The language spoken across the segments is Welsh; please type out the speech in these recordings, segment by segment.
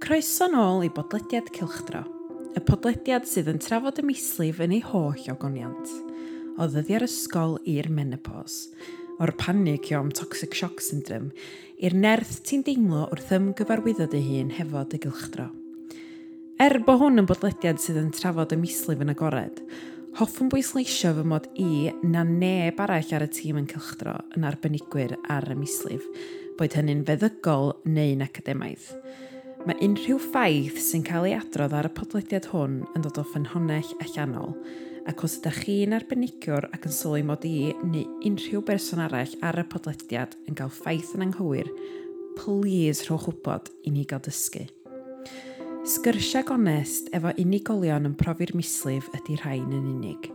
Croeso nôl i bodlediad Cylchdro, y podlediad sydd yn trafod y mislif yn ei holl ogoniant, o ddyddiau'r ysgol i'r menopos, o'r panic i o'm toxic shock syndrome, i'r nerth ti'n deimlo wrth ymgyfarwyddo dy hun hefo dy gylchdro. Er bod hwn yn bodlediad sydd yn trafod y mislif yn agored, hoffwn bwysleisio fy mod i na neb arall ar y tîm yn cylchdro yn arbenigwyr ar y mislif, boed hynny'n feddygol neu'n academaidd. Mae unrhyw ffaith sy'n cael ei adrodd ar y podlediad hwn yn dod o ffynhonell allanol, ac os ydych chi'n arbenigwr ac yn sylwi mod i neu unrhyw berson arall ar y podlediad yn cael ffaith yn anghywir, please rhowch wybod i ni gael dysgu. Sgyrsiau gonest efo unigolion yn profi'r mislif ydy rhain yn unig,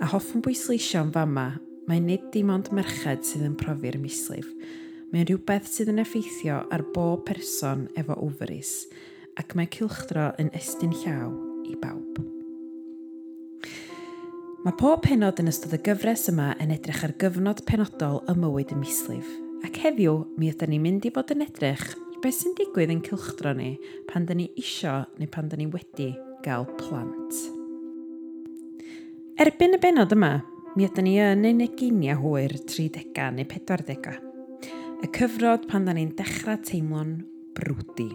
a hoffwn bwysleisio yn fama, mae nid dim ond merched sydd yn profi'r mislif, Mae'n rhywbeth sydd yn effeithio ar bob person efo ofris ac mae cilchdro yn estyn llaw i bawb. Mae pob penod yn ystod y gyfres yma yn edrych ar gyfnod penodol y mywyd y mislif, ac heddiw mi ydym ni'n mynd i fod yn edrych beth sy'n digwydd yn cilchdro ni pan dyn ni isio neu pan dyn ni wedi gael plant. Erbyn y benod yma, mi ydym ni yn ein eginiau hwyr 30 neu 40 y cyfrod pan da ni'n dechrau teimlo'n brwdi.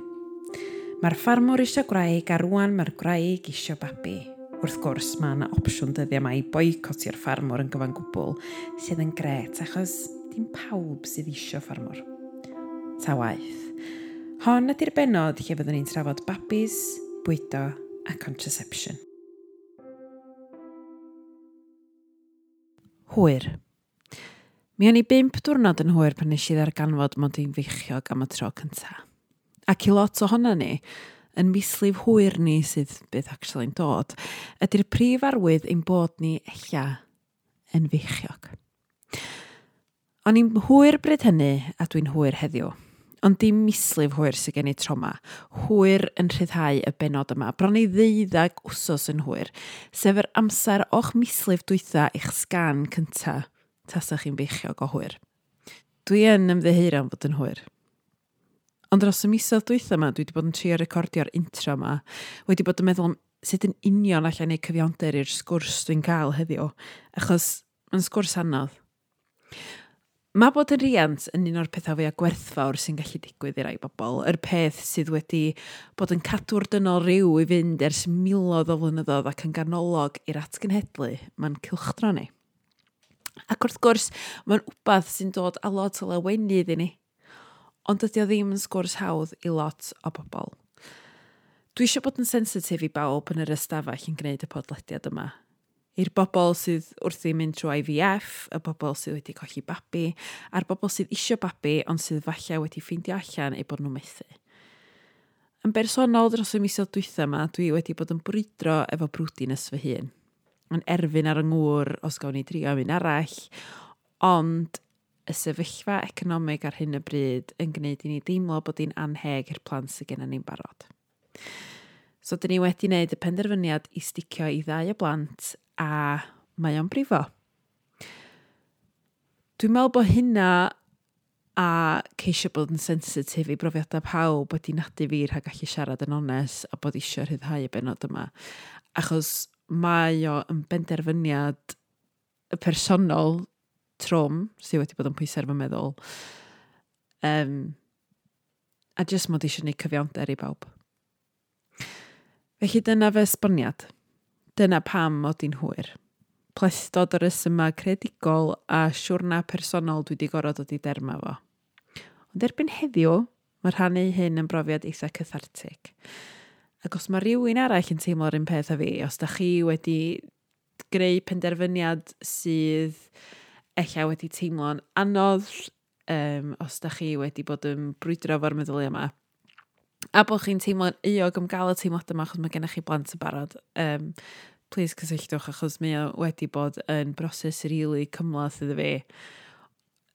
Mae'r ffarmwr eisiau gwraig a rwan mae'r gwraig eisiau babi. Wrth gwrs, mae yna opsiwn dyddiau mae boicot i'r ffarmwr yn gyfan gwbl sydd yn gret achos dim pawb sydd eisiau ffarmwr. Ta waith. Hon ydy'r benod lle fyddwn ni'n trafod babis, bwydo a contraception. Hwyr. Mi o'n i bimp diwrnod yn hwyr pan nes i ddarganfod mod i'n feichiog am y tro cynta. Ac i lot ohono ni, yn mislif hwyr ni sydd bydd actually'n dod, ydy'r prif arwydd ein bod ni ella yn feichiog. O'n i'n hwyr bryd hynny a dwi'n hwyr heddiw. Ond dim mislif hwyr sydd gen i troma. Hwyr yn rhyddhau y benod yma. Bron i ddeuddag wsos yn hwyr, sef yr amser o'ch mislif dwytha eich sgan cyntaf tasach chi'n beichiog o hwyr. Dwi yn ymddeheir am fod yn hwyr. Ond dros y misoedd dwytha yma, dwi wedi bod yn trio recordio'r intro yma, wedi bod yn meddwl am sut yn union allan ei cyfiawnder i'r sgwrs dwi'n cael heddiw, achos mae'n sgwrs anodd. Mae bod yn riant yn un o'r pethau fwyaf gwerthfawr sy'n gallu digwydd i rai bobl, yr peth sydd wedi bod yn cadw'r dynol rhyw i fynd ers miloedd o flynyddoedd ac yn ganolog i'r atgenhedlu mae'n cilchdro ni. Ac wrth gwrs, mae'n wbath sy'n dod a lot o lawenni i ni. Ond dydy o ddim yn sgwrs hawdd i lot o bobl. Dwi eisiau bod yn sensitif i bawb yn yr ystafell yn gwneud y podlediad yma. I'r bobl sydd wrth i mynd trwy IVF, y bobl sydd wedi colli babi, a'r bobl sydd eisiau babi ond sydd falle wedi ffeindio allan eu bod nhw'n methu. Yn bersonol dros y misoedd dwytha yma, dwi wedi bod yn brwydro efo brwdin ys fy hun yn erfyn ar y ngŵr os gawn ni drio am un arall, ond y sefyllfa economig ar hyn y bryd yn gwneud i ni deimlo bod hi'n anheg i'r plant sydd gennym ni'n barod. So, dyn ni wedi wneud y penderfyniad i sticio i ddau o blant a mae o'n brifo. Dwi'n meddwl bod hynna a ceisio bod yn sensitif i brofiadau pawb wedi nadu fi rhag gallu siarad yn ones a bod eisiau rhyddhau y benod yma. Achos mae o yn benderfyniad personol trwm sydd wedi bod yn pwysau fy meddwl. Um, a jyst mod eisiau gwneud cyfiawnder i bawb. Felly dyna fy esboniad. Dyna pam mod i'n hwyr. Plestod o'r resyma credigol a siwrna personol dwi wedi gorfod dod i derma fo. Ond erbyn heddiw, mae rhannu hyn yn brofiad eitha cathartig. Ac os mae rhywun arall yn teimlo'r un peth a fi, os da chi wedi greu penderfyniad sydd eich wedi teimlo'n anodd, um, os da chi wedi bod yn brwydro fo'r meddyliau yma, a bod chi'n teimlo'n eog am gael y teimlad yma achos mae gennych chi blant yn barod, um, please cysylltwch achos mae o wedi bod yn broses rili really cymlaeth iddo fi.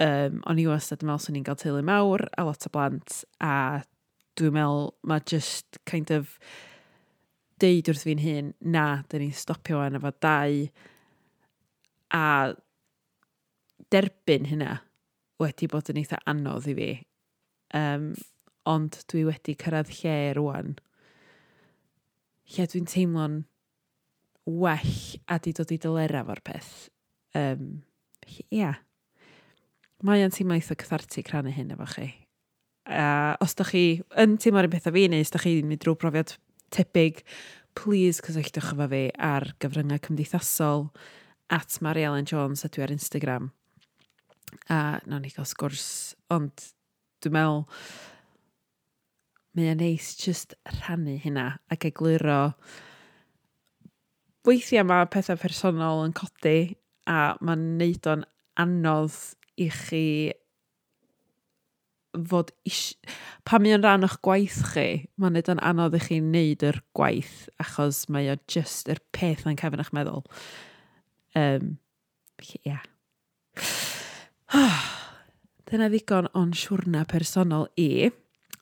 Um, o'n i wastad yn meddwl swn i'n cael teulu mawr a lot o blant a dwi'n meddwl mae just kind of deud wrth fi'n hun, na, dyn ni'n stopio fan efo dau a derbyn hynna wedi bod yn eitha anodd i fi. Um, ond dwi wedi cyrraedd lle rwan. Lle dwi'n teimlo'n well a di dod i dylera fo'r peth. Um, ia. Yeah. Mae o'n teimlo eitha cathartig rhannu hyn efo chi. Uh, os da chi yn teimlo'r un pethau fi, neu os da chi'n mynd drwy brofiad tebyg, please cysylltwch efo fi ar gyfryngau cymdeithasol at Mary Ellen Jones ydw ar Instagram. A na ni gael sgwrs, ond dwi'n meddwl mae o'n neis just rhannu hynna ac egluro weithiau mae pethau personol yn codi a mae'n neud o'n anodd i chi fod is... pa mi yn rhan o'ch gwaith chi, mae'n neud yn anodd i chi wneud yr gwaith achos mae o just yr peth yn cefn eich meddwl. Um, yeah. Yeah. Dyna ddigon o'n siwrna personol i.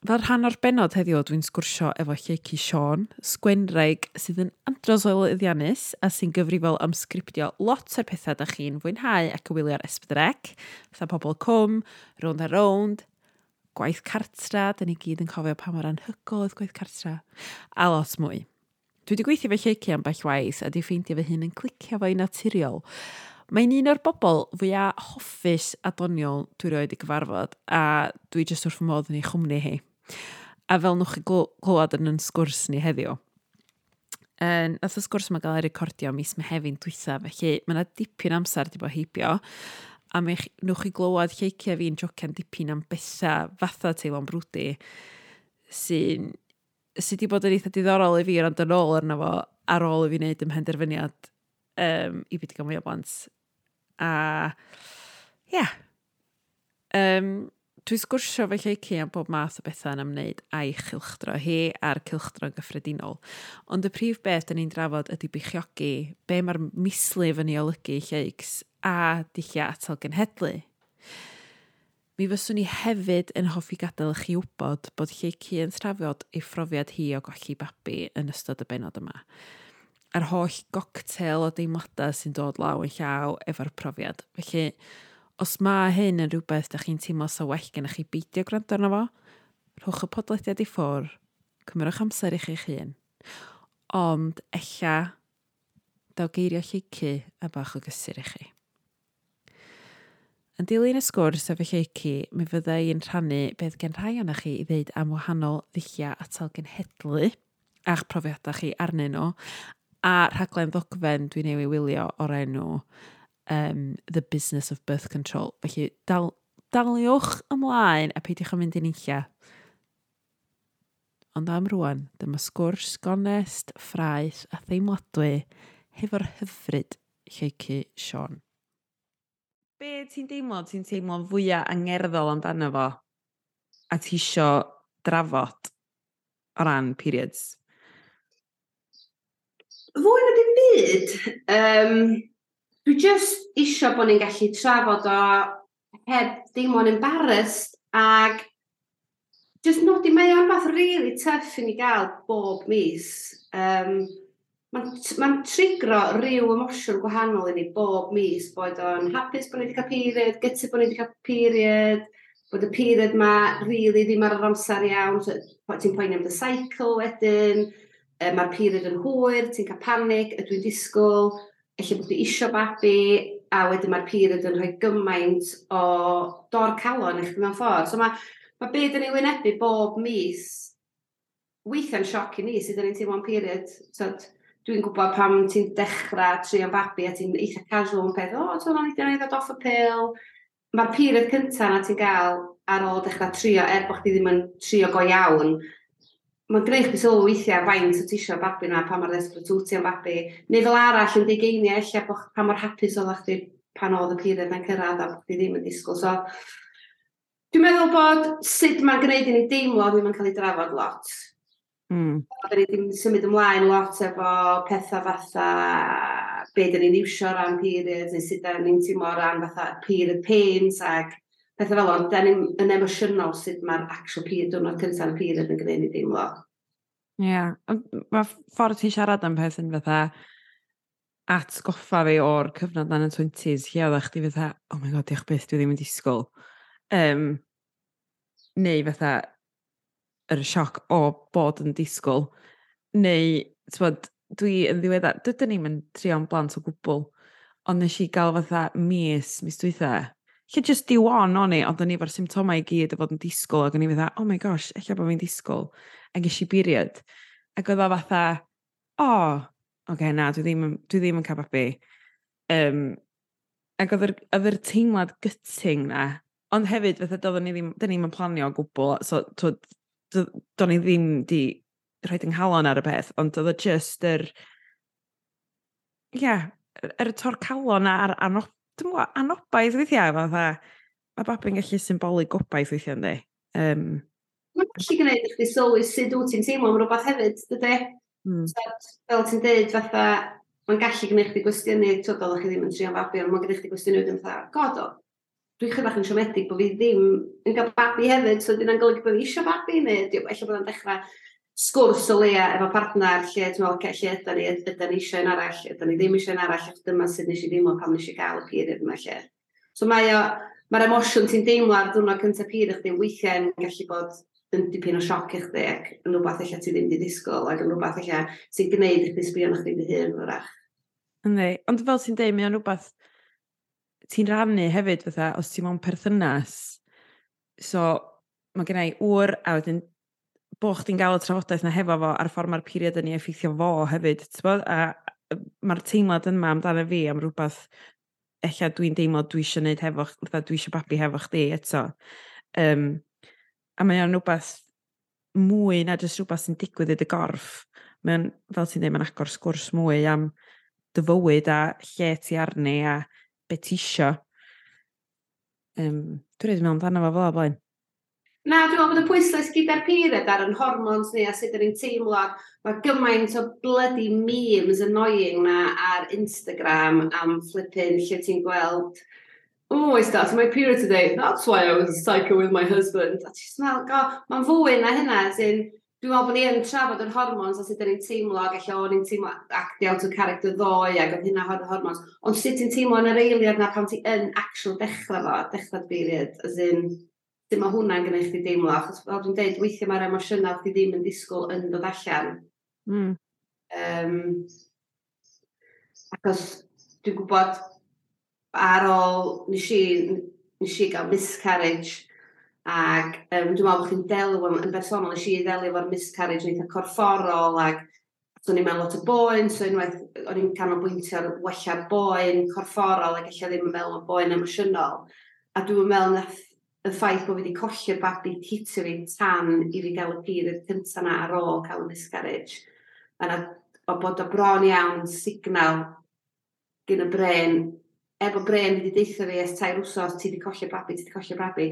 Fel rhan o'r benod heddiw, dwi'n sgwrsio efo Lleiki Sean, sgwenraig sydd yn andros o lyddiannus a sy'n gyfrifol am sgriptio lot o'r pethau da chi'n fwynhau ac y wylio'r esbydrec, fatha pobl cwm, round a round, gwaith cartra, da ni gyd yn cofio pa mor anhygol oedd gwaith cartra, a lot mwy. Dwi wedi gweithio fe lleici am bell waith a di ffeindio fe hun yn clicio fo'i naturiol. Mae'n un o'r bobl fwyaf hoffus a doniol dwi roed i gyfarfod a dwi jyst wrth modd yn ei chwmni hi. A fel nhw'ch chi glywed yn yn sgwrs ni heddiw. Um, nath y sgwrs mae gael ei recordio mis Mehefin dwytha, felly mae yna dipyn amser di bod heibio a mi nwch chi glywed lleiciau fi'n jocian dipyn am bethau fatha teimlo'n brwdi sy'n sy wedi bod yn eitha diddorol i fi rand yn ôl arno fo ar ôl i fi wneud ymhenderfyniad um, i byd i gael mwy o blant. A, ie. Yeah. Um, Dwi'n sgwrsio fe lleici am bob math o bethau yn ymwneud a'i chylchdro hi a'r cylchdro gyffredinol. Ond y prif beth dyn ni'n drafod ydy beichiogi be mae'r mislif yn ei olygu lleics a dulliau atal genhedlu. Mi fyswn ni hefyd yn hoffi gadael chi wybod bod Lleucu yn trafod ei phrofiad hi o golli babi yn ystod y benod yma. A'r holl goctel o deimladau sy'n dod law yn llaw efo'r profiad. Felly, os mae hyn yn rhywbeth da chi'n teimlo sa well gennych chi beidio gwrando arno fo, rhwch y podlediad i ffwr, cymrwch amser i chi'ch hun. Ond, ella, daw geirio llici a bach o gysur i chi. Yn dilyn y sgwrs efo Lleucu, mi fyddai yn rhannu beth gen rhai o'na chi i ddeud am wahanol ddulliau atal genhedlu a'ch profiadau chi arnyn nhw, a rhaglen ddogfen dwi'n ei wylio o'r enw um, The Business of Birth Control. Felly, dal, daliwch ymlaen a peidiwch yn mynd i'n unlla. Ond am rwan, dyma sgwrs gonest, ffraith a theimladwy hefo'r hyfryd Lleucu Sean. Be ti'n deimlo? Ti'n teimlo fwyaf angerddol amdano fo? A ti isio drafod o ran periods? Fwy na dim byd. Um, dwi just isio bod ni'n gallu trafod o heb deimlo'n embarrassed ac just nodi mae o'n fath really tough i ni gael bob mis. Um, mae'n ma trigro rhyw emosiwn gwahanol i ni bob mis, bod o'n hapus bod ni wedi cael period, gytu bod ni wedi cael period, bod y period ma really ddim ar yr amser iawn, so, ti'n poeni am the cycle wedyn, e, mae'r period yn hwyr, ti'n cael panic, ydw i'n disgwyl, efallai bod fi isio babi, a wedyn mae'r period yn rhoi gymaint o dor calon i chdi mewn ffordd. So mae ma byd yn ei wynebu bob mis, weithiau'n sioc i ni sydd yn ein teimlo'n period. So, dwi'n gwybod pam ti'n dechrau trio babi a ti'n eitha casual yn peth, o, oh, ti'n o'n i ddod off y pil. Mae'r period cyntaf na ti'n gael ar ôl dechrau trio, er bod chdi ddim yn trio go iawn, mae'n greu chdi sylw weithiau faint o tisio babi na pa mae'r ddesbryd wti am babi. Neu fel arall yn deugeiniau eich bod pa mor hapus oedd chdi pan oedd y period yn cyrraedd a bod chdi ddim yn disgwyl. So, dwi'n meddwl bod sut mae'n gwneud i ni deimlo ddim yn cael ei drafod lot. Mm. Da ni wedi symud ymlaen lot efo pethau fatha be da ni'n iwsio ran periods neu sut da ni'n teimlo ran fatha period pains ac pethau fel ond da ni'n yn emosiynol sut mae'r actual period dwi'n cyntaf period yn gwneud ni deimlo. Ie, yeah. mae ffordd ti siarad am peth yn fatha atgoffa fi o'r cyfnod yn y 20s lle oedd chdi fatha, oh my god, diolch beth, dwi ddim yn disgwyl. Um, neu fatha, yr sioc o bod yn disgwyl, neu, bod, dwi yn ddiweddar, dydyn ni'n mynd trio'n blant o gwbl, ond nes i gael fatha mis, mis dwytha, lle just di one o'n i, ond o'n i efo'r symptomau i gyd o fod yn disgwyl, ac o'n i fatha, oh my gosh, ella bod fi'n disgwyl, a ges i buried. Ac oedd o fatha, o, oh, oce, okay, na, dwi ddim, dwi ddim yn cael babi. Um, ac oedd yr teimlad gyting na, ond hefyd, fatha, doeddwn ni ddim, dyn ni'n planio o gwbl, so, twyd, do'n i ddim di rhoi nghalon ar y peth, ond oedd o just yr... Ie, yeah, yr tor calon a'r anob, anobaith weithiau, fatha, mae babi'n gallu symbolic gobaith weithiau, ynddi. Um, Mae'n gallu gwneud i chdi sylwi sut wyt ti'n teimlo am rhywbeth hefyd, dydy? Mm. So, fel ti'n dweud, fatha, mae'n gallu gwneud chdi gwestiynu, twyd, oeddech chi ddim yn trio babi, ond mae'n gwneud chdi gwestiynu wedyn, fatha, god, o, dwi'n chyfach yn siomedig bod fi ddim yn cael babi hefyd, so dyna'n golygu bod fi eisiau babi, neu efallai bod yn dechrau sgwrs o leia efo partner lle, ti'n meddwl, lle ydyn ni, ydyn ni eisiau yn arall, ydyn ni ddim eisiau yn arall, ac dyma sydd nes i ddim o pan nes i gael y period yma lle. So mae o, mae'r emosiwn ti'n deimlo ar ddwrnod cyntaf pyr chdi weithiau yn gallu bod yn dipyn o sioc i chdi ac yn rhywbeth eich ti ddim wedi disgwyl ac yn rhywbeth eich sy'n gwneud eich chdi sbio na chdi dy hun fyrach. Yndi, ond fel ti'n deud, mae'n rhywbeth ti'n rannu hefyd fatha, os ti'n mewn perthynas, so mae gennau ŵr a wedyn bo chdi'n gael y trafodaeth na hefo fo a'r ffordd mae'r period yn ei effeithio fo hefyd, bod? a mae'r teimlad yma amdano fi am rhywbeth ella dwi'n deimlo dwi eisiau gwneud hefo, fatha dwi eisiau babi hefo chdi eto. Um, a mae o'n rhywbeth mwy na jyst rhywbeth sy'n digwydd i dy gorff. Mae'n, fel ti'n dweud, mae'n agor sgwrs mwy am dy fywyd a lle ti arni a beth ti isio. Um, Dwi'n rhaid i mewn amdano fo fel o blaen. Na, dwi'n meddwl bod y pwyslais gyda'r period ar yn hormons ni a sut ydyn ni'n teimlo. Mae gymaint o bloody memes annoying na ar Instagram am flipping lle ti'n gweld oh, I started my period today, that's why I was psycho with my husband. A ti'n meddwl, mae'n fwy na hynna, as in, Dwi'n meddwl bod ni yn trafod yr hormons a sut ydyn ni'n teimlo, ac eich o'n i'n teimlo actio out o character ddoe ac oedd hynna hod y hormons. Ond sut ti'n teimlo yn yr eiliad na pan ti yn actual dechrau fo, dechrau'r period, as in, dim o hwnna'n gynnwch chdi deimlo, achos fel dwi'n dweud, weithio mae'r emosiynau chdi ddim yn disgwyl yn dod allan. Mm. Um, achos dwi'n gwybod ar ôl nes i, nes i gael miscarriage, Ac um, dwi'n meddwl bod chi'n delio, yn bersonol, nes i ddelio efo'r miscarriage yn eitha corfforol, ac so ni'n meddwl lot o boen, so unwaith o'n i'n canolbwyntio ar wella'r boen corfforol, ac eich ddim yn meddwl o boen emosiynol. A dwi'n meddwl na y ffaith bod fi wedi colli'r babi titio fi tan i fi gael y period cyntaf na ar ôl cael y miscarriage. A na, o bod o bron iawn signal gyn y bren, efo bren wedi deitha fi es tair wsos, ti wedi colli'r babi, ti wedi colli'r babi,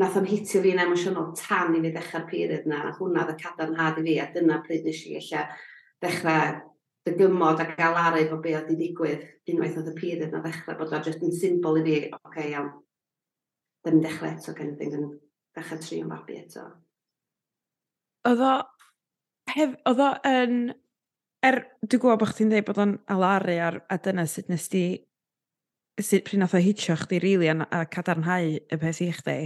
nath o'n hitio fi'n emosiynol tan i fi ddechrau'r period na, a hwnna oedd y cadarnhad i fi, a dyna pryd nes i eich ddechrau dy gymod a gael aru fo be oedd i ddigwydd unwaith oedd y period na ddechrau, bod o'n jyst yn symbol i fi, oce okay, iawn, ddim dechrau eto gen i yn dechrau tri yn babi eto. Oedd o, hef, oedd o yn, er, dwi'n gwybod bod chdi'n dweud bod o'n alaru ar, a dyna sut nes di, sut pryd nath o hitio chdi rili really, a, a cadarnhau y peth i chdi,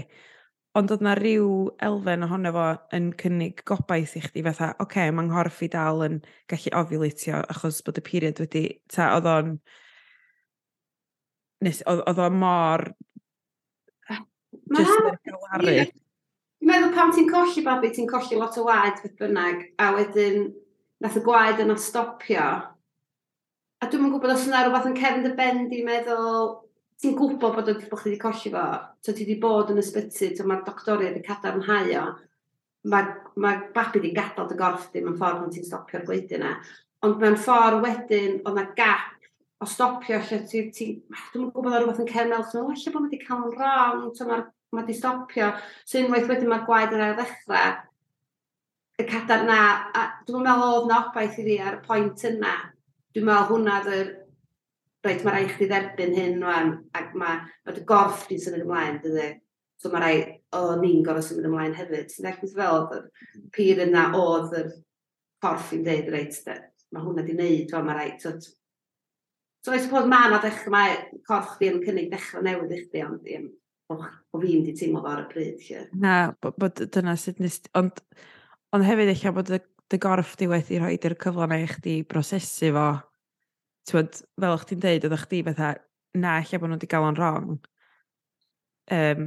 Ond oedd na rhyw elfen ohono fo yn cynnig gobaith i chdi fatha, oce, okay, mae nghorff i dal yn gallu ofilatio achos bod y period wedi, ta, oedd o'n, nes, oedd o mor, just yn gawaru. Dwi'n meddwl pan ti'n colli babi, ti'n colli lot o waed beth bynnag, a wedyn nath y gwaed yna stopio. A dwi'n yn gwybod os yna rhywbeth yn cefn dy ben di meddwl, ti'n gwybod bod, bod chdi wedi colli fo, so ti wedi bod yn ysbyty, so mae'r doctoriad wedi cadarnhau o, mae, mae babi wedi gadael dy gorff di mewn ffordd pan ti'n stopio'r gleidio yna. Ond mewn ffordd wedyn, oedd yna gap o stopio lle ti, ti dwi'n gwybod o rhywbeth yn cernel, chyn, o, lle bod wedi cael yn wrong, so mae, mae wedi stopio. So unwaith wedyn mae'r gwaed yn ail ddechrau, y cadar na, a dwi'n meddwl oedd na obaith i fi ar y pwynt yna. Dwi'n meddwl hwnna, reit, mae rhaid chdi dderbyn hyn rwan, ac mae, mae dy gorff di'n symud ymlaen, dydy. So mae rhaid, o, ni'n gorau symud ymlaen hefyd. Ti'n dweud fel, oedd mhm. pyr yna oedd yr corff i'n dweud, reit, mae hwnna di wneud, mae rhaid, so, So, I suppose mae yna ddechrau, mae corff di yn cynnig dechrau newydd i chdi, ond ddim, o, o fi'n di teimlo fo ar y pryd. Lle. Na, bod dyna sut nes, ond, ond hefyd eich bod dy gorff di wedi rhoi i'r cyfle na i chdi brosesu fo tywod, fel o'ch ti'n deud, oeddech chdi fatha, na, lle bod nhw wedi gael o'n wrong. Um,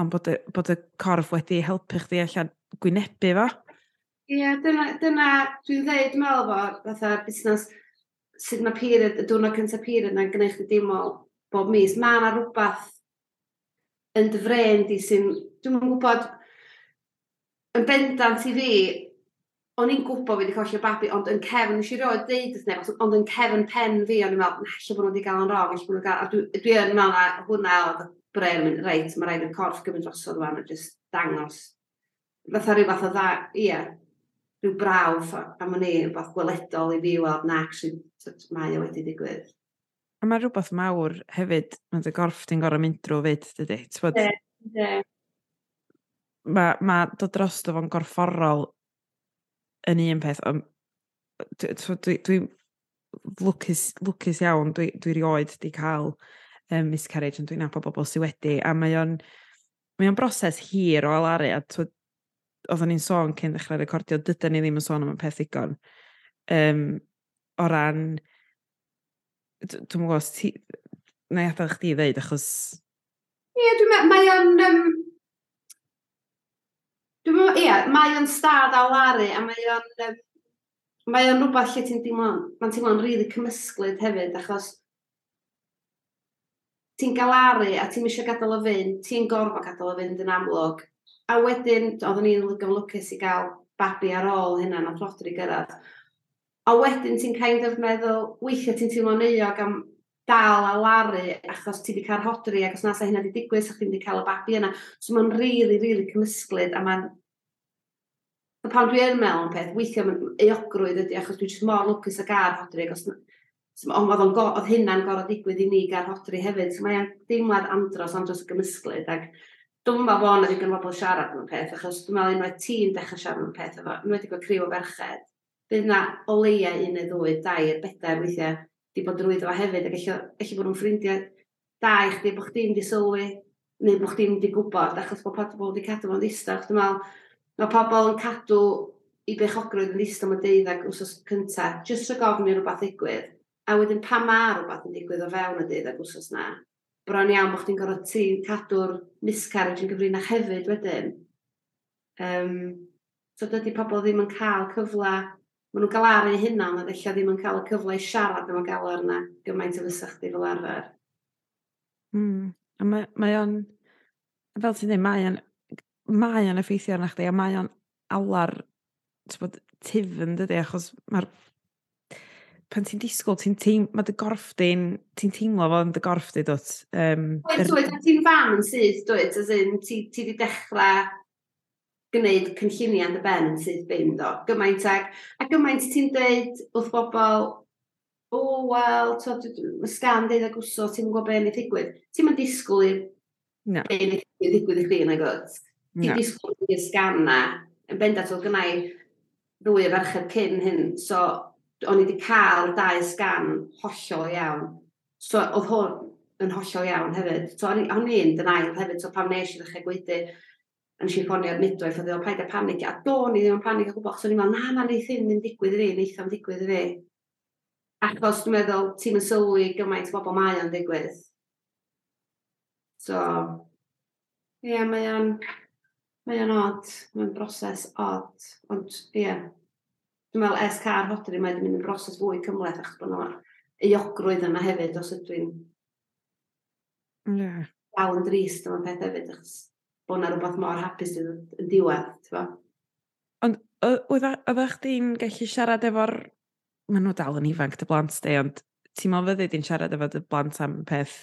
ond bod y, bod y corff wedi helpu chdi allan gwynebu fo. Ie, yeah, dyna, dyna dwi'n dweud mewn fo, fatha busnes, sydd mae period, y diwrnod cyntaf period na'n gwneud chdi dim bob mis. Mae yna rhywbeth yn dyfren di sy'n, dwi'n gwybod, yn bendant i fi, o'n i'n gwybod fi wedi collio babi, ond yn cefn, nes i roed deud wrth neb, ond yn cefn pen fi, o'n i'n meddwl, na, lle bod nhw wedi cael yn rong, lle bod nhw'n gael, a dwi, dwi yn meddwl na hwnna oedd y brel, mynd, reit, mae rhaid y corff gymryd drosodd fan, a jyst dangos. Fatha rhyw fath o dda, ie, rhyw brawf am o'n i, rhywbeth gweledol i fi weld, na, actually, mae o wedi digwydd. A mae rhywbeth mawr hefyd, mae dy gorff ti'n gorau mynd drwy fyd, dydy? Ie, ie. Mae ma dod dros dy fo'n gorfforol yn un peth, ond dwi'n dwi, lwcus, lwcus iawn, dwi, dwi rioed di cael um, miscarriage ond dwi'n nabod bobl sydd wedi, a mae o'n mae o'n broses hir o alaru, a oedden ni'n sôn cyn ddechrau recordio, dydyn ni ddim yn sôn am y peth ddigon. Um, o ran, dwi'n gwybod, ti, na i adael chdi ddeud, achos... Ie, yeah, dwi'n meddwl, mae o'n... Um, Dwi'n meddwl, ie, mae o'n stad a laru a mae o'n... Mae o'n rhywbeth lle ti'n teimlo'n... Mae'n teimlo'n rili really cymysglyd hefyd, achos ti'n galaru a ti'n eisiau gadael o fynd, ti'n gorfod gadael o fynd yn amlwg. A wedyn, oeddwn ni'n lygo'n lwcus i gael babi ar ôl hynna na prodri gyrraedd. A wedyn ti'n kind of meddwl, weithiau ti'n teimlo'n euog am dal a laru achos ti wedi cael hodri ac os nas hynna wedi digwydd, sa'ch so wedi cael y babi yna. So mae'n rili, really, rili really cymysglyd a mae'n A pan dwi yn meddwl am peth, weithio mae'n eogrwydd ydy, achos dwi'n mor lwcus ag ar hodri, ac os, ond oedd, oedd hynna'n gorau digwydd i ni gael hodri hefyd, so mae'n deimlad andros, andros y gymysglyd, ac dwi'n meddwl bod yna ddigon o bobl siarad am peth, achos dwi'n meddwl unwaith ti'n dechrau siarad am peth, efo, unwaith i gweld criw o ferched, bydd yna o leia un neu ddwy, dair, bedair weithiau, di bod drwyddo fo hefyd, ac eich bod nhw'n ffrindiau da i chdi, bod chdi'n di sylwi, neu bod chdi'n di gwybod, achos bod pobl wedi cadw fo'n ddistaw. Dwi'n meddwl, mae pobl yn cadw i bechogrwydd yn ddistaw mewn deuddeg wsos cyntaf, jyst rhaid gofyn i rhywbeth ddigwydd. A wedyn pa mae rhywbeth yn digwydd o fewn y deuddag wsos na, bron iawn bod chdi'n gorfod ti cadw'r miscarriage yn gyfrinach hefyd wedyn. Um, so dydy pobl ddim yn cael cyfle maen nhw'n cael ar eu hunan a ddechrau ddim yn cael y cyfle i siarad am y galor yna gymaint o fysach chdi fel arfer. Mm. A mae, mae o'n, fel ti'n dweud, mae o'n, mae o'n effeithio arna chdi a mae o'n alar bod, tifn dydy, achos mae'r pan ti'n disgwyl, ti'n teim, mae dy gorff di'n, ti'n teimlo fo yn dy gorff di, dwt. Um, er... er... ti'n fan yn syth, dwyd, as in, ti, ti di dechrau gwneud cynlluniau yn y ben yn sydd ddim do. Gymaint ag, a gymaint ti'n dweud wrth bobl, o oh, wel, mae sgan dweud ag wso, ti'n gwybod beth yn ei ddigwydd. Ti'n mynd disgwyl i'r no. beth yn ei ddigwydd i chdi yn y gwrs. Ti'n no. disgwyl i'r sgan na. Yn bendat o gynnau ddwy o ferched cyn hyn, so o'n i wedi cael dau sgan hollol iawn. So oedd hwn yn hollol iawn hefyd. So o'n i'n denial hefyd, so pam nes i ddechrau gweithio e? A nes i ffonio'r midwaith oedd ddeol, paid a panig. A do, ni ddim yn panig o gwbl. So i'n meddwl, na, na, neith hyn yn digwydd i fi, neith am digwydd i fi. Achos dwi'n meddwl, ti'n yn sylwi gymaint o bobl mae o'n digwydd. So, ie, yeah, mae o'n... Mae o'n odd, mae'n broses odd, ond ie. Yeah. Dwi'n meddwl es car hodri mae'n mynd yn broses fwy cymleth achos bod nhw'n euogrwydd yna hefyd os ydw i'n... Ie. Yeah. Dal yn drist yma'n peth hefyd achos bod na rhywbeth mor hapus yn, yn diwedd, ti'n fo? Ond oeddech chdi'n gallu siarad efo'r... Mae nhw dal yn ifanc dy blant di, ond ti'n meddwl fyddi di'n siarad efo dy blant am peth?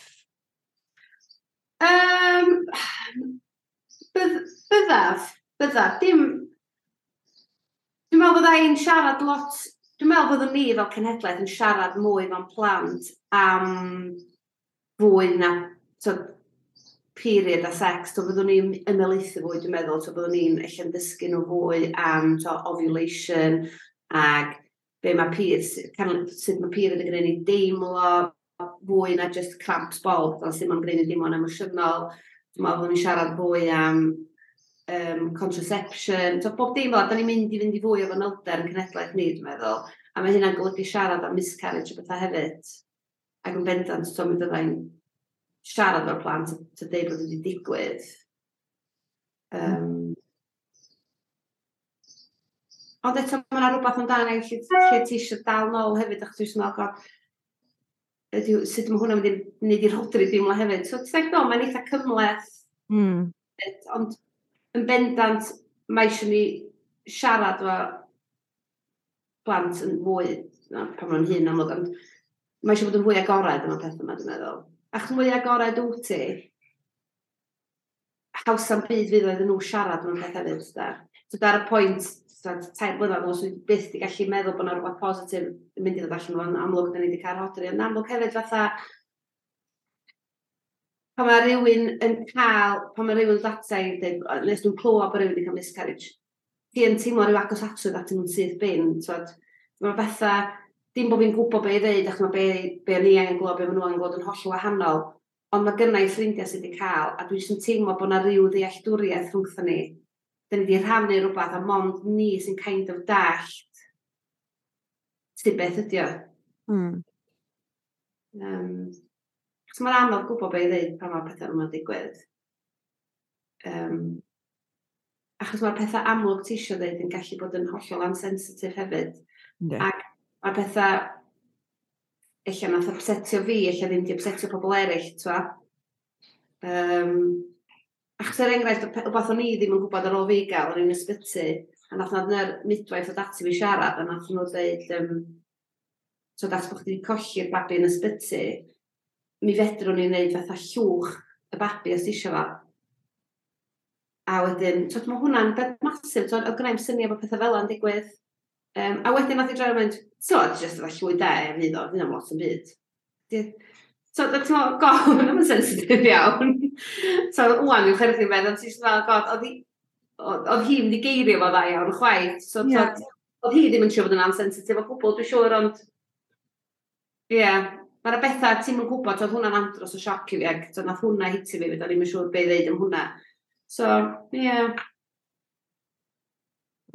Um, byddaf, byddaf, dim... Dwi'n meddwl bydda i'n siarad lot... Dwi'n meddwl byddwn ni fel cenhedlaeth yn siarad mwy fan plant am fwy na so, period a sex, to byddwn ni'n ymelaethu fwy, dwi'n meddwl, to byddwn ni'n eich dysgu nhw fwy am to ovulation ag be mae period, sut mae period yn gwneud ni deimlo fwy na just cramps bol, ond sut mae'n gwneud ni deimlo'n emosiynol. Dwi'n meddwl bod ni'n siarad fwy am um, contraception, to bob dim fel, da ni'n mynd i fynd i fwy o fanylder yn cenedlaeth ni, dwi'n meddwl. A mae hynna'n golygu siarad am miscarriage o bethau hefyd. Ac yn bendant, to mi fyddai'n siarad o'r plant a dweud bod wedi digwydd. Um, ond eto mae yna rhywbeth amdano lle, lle ti eisiau dal nôl hefyd, achos dwi'n meddwl god, ydy, sut mae hwnna'n mynd i wneud i'r hodri deimlo hefyd. So ti'n meddwl, mae'n eitha cymleth, mm. ond yn bendant mae eisiau ni siarad o blant yn fwy, na, pan mae'n hyn amlwg, ond mae eisiau bod yn fwy agored yma peth yma, dwi'n meddwl. A'ch mwy agored wt ti, haws am byd fydd oedd nhw siarad mewn peth hefyd. Da. So dar y pwynt, so, tair blynedd os wedi byth wedi gallu meddwl bod yna rhywbeth positif yn mynd i ddod allan o'n amlwg, da ni wedi cael hodri. Yn amlwg hefyd fatha, pan mae rhywun yn cael, pan mae rhywun ddata i dweud, nes nhw'n clywed bod rhywun wedi cael miscarriage, ti yn teimlo rhyw agos atswyd at nhw'n syth bin, twod. Mae bethau dim bod fi'n gwybod be i ddeud, ac mae be, be ni angen glwb, be maen nhw angen glwb yn holl wahanol, ond mae gynnau ffrindiau sydd wedi cael, a dwi jyst teimlo bod yna rhyw ddealltwriaeth rhwngthyn ni. Dyn ni wedi rhannu rhywbeth, a mond ni sy'n kind of dallt sy'n beth ydi o. Mm. Um, so mae'n anodd gwybod be i ddeud pan mae pethau yma'n digwydd. Um, achos mae'r pethau amlwg ti eisiau ddeud yn gallu bod yn hollol ansensitif hefyd. Yeah. Ac a pethau ella nath upsetio fi, ella ddim di upsetio pobl eraill, twa. Um, achos er enghraifft, wbeth o'n i ddim yn gwybod ar ôl fi gael, o'n i'n ysbyty, a nath na'r midwaith o dati fi siarad, a nath nhw dweud, um, so dat bod chdi wedi colli'r babi yn ysbyty, mi fedrwn ni'n gwneud fatha llwch y babi os eisiau fa. A wedyn, twyd, mae hwnna'n beth masif, twyd, o gwneud syniad bod pethau fel yna'n digwydd, Um, a wedyn nath i droi mynd, so, jyst efo llwy de, fydd o, fydd o'n lot yn byd. So, ti'n meddwl, god, hwnna'n mynd sensitif iawn. so, wwan, yw'n chyrdd i'n meddwl, ti'n meddwl, god, oedd hi mynd i geirio fo dda iawn chwaith. So, yeah. oedd hi ddim yn siŵr bod yn ansensitif o gwbl, dwi'n siŵr, ond... Ie, yeah, Mae'na bethau ti'n mynd gwybod, oedd hwnna'n andros o sioc i fi, ac so, nath hwnna hiti fi, fydda ni'n siŵr beth ddeud am hwnna. So, ie. Mm, yeah.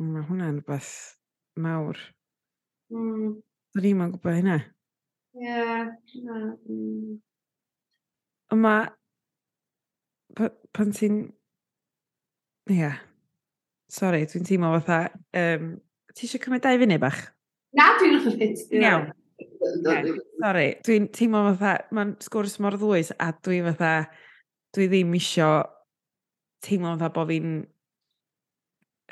Mae hwnna'n beth mawr. Mm. Do'n i'n gwybod hynna. Ie. Yeah. Mm. Yma, pan ti'n... Ie. Yeah. Sorry, dwi'n teimlo fatha... Um, ti eisiau cymryd dau funud bach? Na, dwi'n rhaid. Iawn. Yeah. Sorry, dwi'n teimlo fatha, mae'n sgwrs mor ddwys a dwi fatha, dwi ddim isio teimlo fatha bod fi'n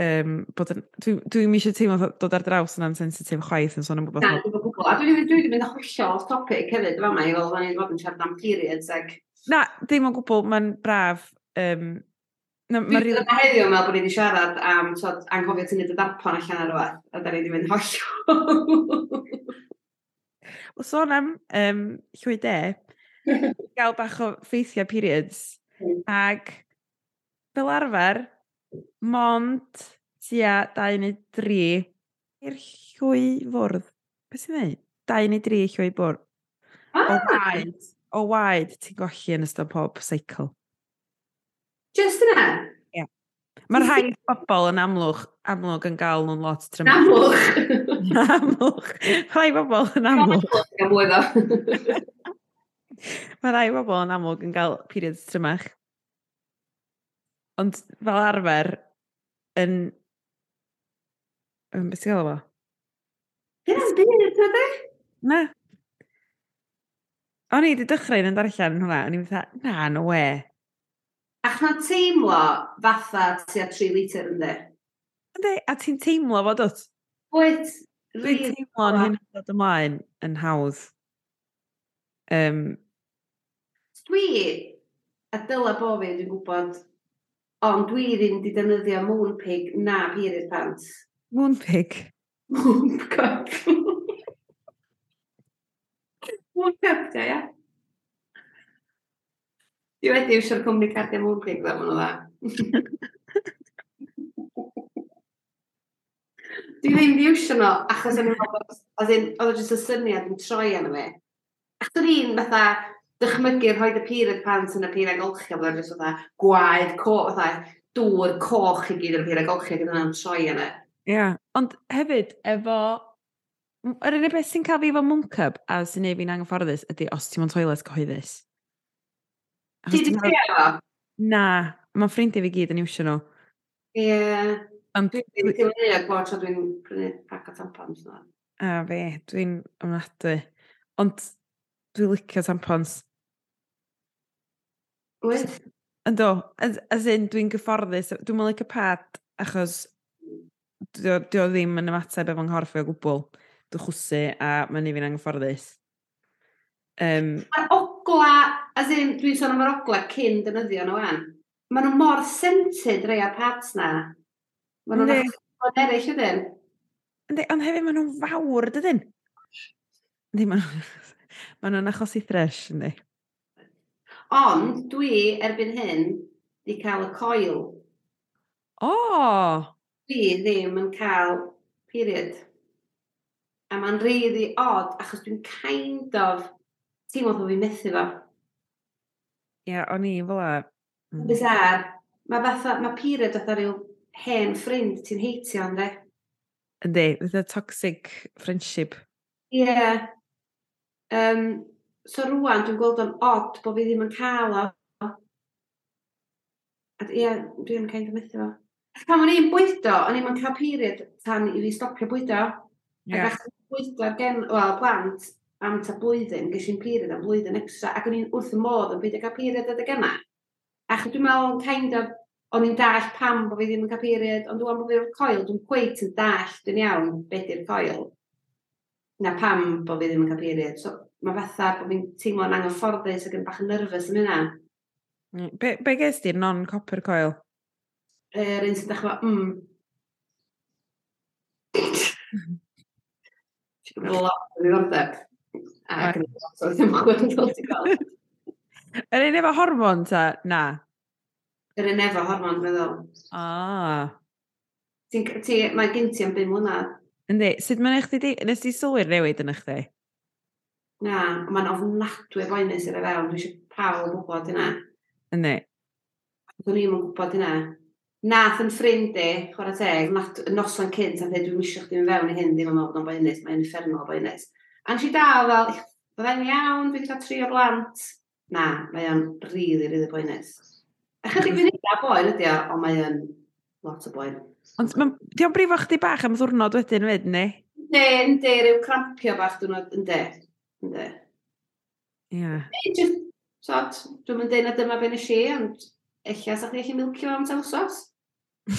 um, bod yn... Dwi'n dwi eisiau teimlo dod ar draws yn ansensitif chwaith yn sôn am gwybod. Na, dwi'n gwybod. A dwi'n dwi mynd hollol off topic hefyd yma mai, fel fan i'n fod yn siarad am periods ag... Na, ddim o gwbl, mae'n braf. Um, na, ma dwi'n rili... heddiw meddwl bod ni wedi siarad am tod, anghofio tynnu dy darpon allan ar rhywbeth. A da ni wedi mynd hollol. Wel, sôn am um, llwy de, gael bach o ffeithiau periods. Hmm. Ag fel arfer, mond tua dau neu dri i'r llwy fwrdd. Beth sy'n dweud? Dau neu dri llwy bwrdd. Ah. O waed, o waed ti'n golli yn ystod pob seicl. Just yna? Ie. Yeah. Mae'r rhai bobl yn amlwch, amlwg yn gael nhw'n lot trym. Amlwch? amlwch. Rhai bobl yn amlwch. Mae rhai bobl yn amlwg yn cael periods trymach. Ond fel arfer, yn... yn beth ti'n gael o fo? Hynna'n byd, ydw? Na. O'n i wedi dechrau yn darllen hwnna, o'n i'n meddwl, na, no we. Ach mae'n teimlo fatha ti a 3 litr ynddi? Ynddi, a ti'n teimlo fod wrth? Wyt. Dwi'n teimlo'n hyn yn dod ymlaen yn hawdd. Um, dwi, a dyla bo fi, dwi'n gwybod Ond dwi ddim wedi defnyddio Moonpig na period pants. Moonpig? Mooncock. Mooncock, da, ia. Dwi wedi iwsio'r cwmni cardio Moonpig, dda, ma'n o dda. Dwi ddim wedi iwsio nhw, achos yn oedd o jyst y syniad yn troi arno fi. Ac o'n i'n fatha, dychmygu rhoi y period pants yn y period golchi, a bod jyst fatha gwaed, co, fatha dŵr coch i gyd yn y period golchi, gyda nhw'n troi yna. Ie, yeah. ond hefyd, efo yr unig beth sy'n cael fi efo mwncub a sy'n neud fi'n anghyfforddus ydy os ti'n mwyn toilet cyhoeddus. Ti wedi trio efo? Na, mae'n ffrindiau fi gyd yn iwsio nhw. Ie. Dwi'n dwi'n bod tro dwi'n prynu pac o tampons. A fe, dwi'n ymnadu. Ond dwi'n licio tampons. Wyt? Ynddo, as, as in, dwi'n gyfforddus, dwi'n mynd y pad, achos dwi o ddim yn ymateb efo'n nghorff o gwbl. Dwi'n chwsu a mae'n i fi'n anghyfforddus. Um, Mae'r ogla, as in, dwi'n sôn am yr ogla cyn dynyddio nhw an. Mae nhw mor sented rei ar pads na. Mae nhw'n achos eraill ydyn. Ynddi, ond hefyd mae nhw'n fawr, dydyn? Ynddi, mae nhw'n ma achos i thresh, ynddi. Ond dwi erbyn hyn di cael y coil. O! Oh. Dwi ddim yn cael period. A mae'n really odd achos dwi'n kind of teimlo bod fi'n methu fo. Ie, yeah, o'n i fel a... Mm. Bizar. Mae fatha, mae period oedd ryw hen ffrind ti'n heitio, ynddo? Yndi, fatha toxic friendship. Ie. Yeah. Um, so rwan dwi'n gweld o'n odd bod fi ddim yn cael o. A ie, yeah, dwi'n cael ei fo. Pan o'n i'n bwydo, o'n i'n cael period tan i fi stopio bwydo. Yeah. Ac achos bwydo ar gen, wel, plant am ta blwyddyn, ges i'n period am blwyddyn extra, ac o'n i'n wrth y modd yn byd cael period adeg yma. Ac dwi'n meddwl kind of, o'n i'n dall pam bod fi ddim yn cael period, ond dwi'n bod fi'r coel, dwi'n gweith yn dall, dwi'n iawn, beth yw'r coel. Na pam bod fi ddim yn cael period. So, mae fatha bod fi'n teimlo'n anghyfforddus ac yn bach yn nerfus yn hynna. Mm, be, be ges di'r non-copper coil? Yr er, un sy'n dechrau, mm. Ti'n gwybod lot o ddiddordeb. Ac yn lot o ddim chwyrndol ti'n gael. Yr un efo hormon ta, na? Yr un efo hormon, meddwl. Ah. Ti, ti, mae gen ti am bum mlynedd. Yndi, sut mae'n eich di, nes di sylwyr newid yn eich di? Na, mae'n ofnadwy boenus i'r fewn. Dwi eisiau pawb gwybod hynna. Yndi. Dwi'n ni'n gwybod hynna. Nath yn ffrind i, chwarae teg, noson cynt a dweud, dwi'n eisiau chdi'n fewn i hyn, ddim yn meddwl bod boenus, mae'n infernol boenus. A nes i dal fel, bydde'n iawn, fi wedi cael tri o blant. Na, mae o'n rili, rili boenus. A chydig fi'n eitha boen ydi o, ond mae o'n lot o boen. Ond diolch brifo chdi bach am ddwrnod wedyn, fyd, ne? Ne, yndi, rhyw crampio bach dwi'n yndi. Ie. Yeah. Just, sot, dwi'n mynd dweud na dyma ben nes i, ond eich sa'ch chi eich milcio am ta wsos?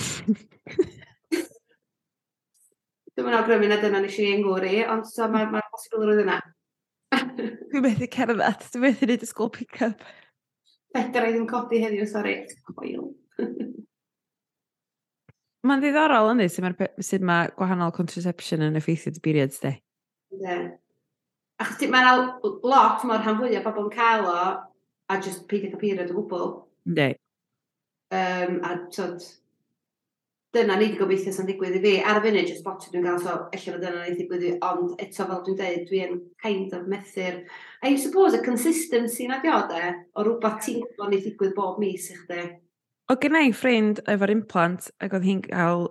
dwi'n mynd awgrymu na dyna nes i yng Nghymru, ond so mae'r ma posibl roedd yna. dwi'n methu cerdd at, dwi'n methu neud y school pick-up. Fedra i ddim codi heddiw, sori. Coil. Mae'n ddiddorol ynddi sut mae, sut mae gwahanol contraception yn effeithio dy periods di. Ie. Yeah. Achos mae'n lot mor rhan fwyaf bobl yn cael o, a just peidio cael period o gwbl. Ynddi. Um, a tyd, dyna ni wedi gobeithio sy'n digwydd i fi. Ar y funud, just bot dwi'n cael, so efallai fod dyna ni wedi digwydd i, fi. ond eto fel dwi'n dweud, dwi'n kind of methu'r... A you suppose, y consistency na dio de, o rhywbeth ti'n gwybod ni digwydd bob mis i chdi. O gennau ffrind efo'r implant, ac oedd hi'n cael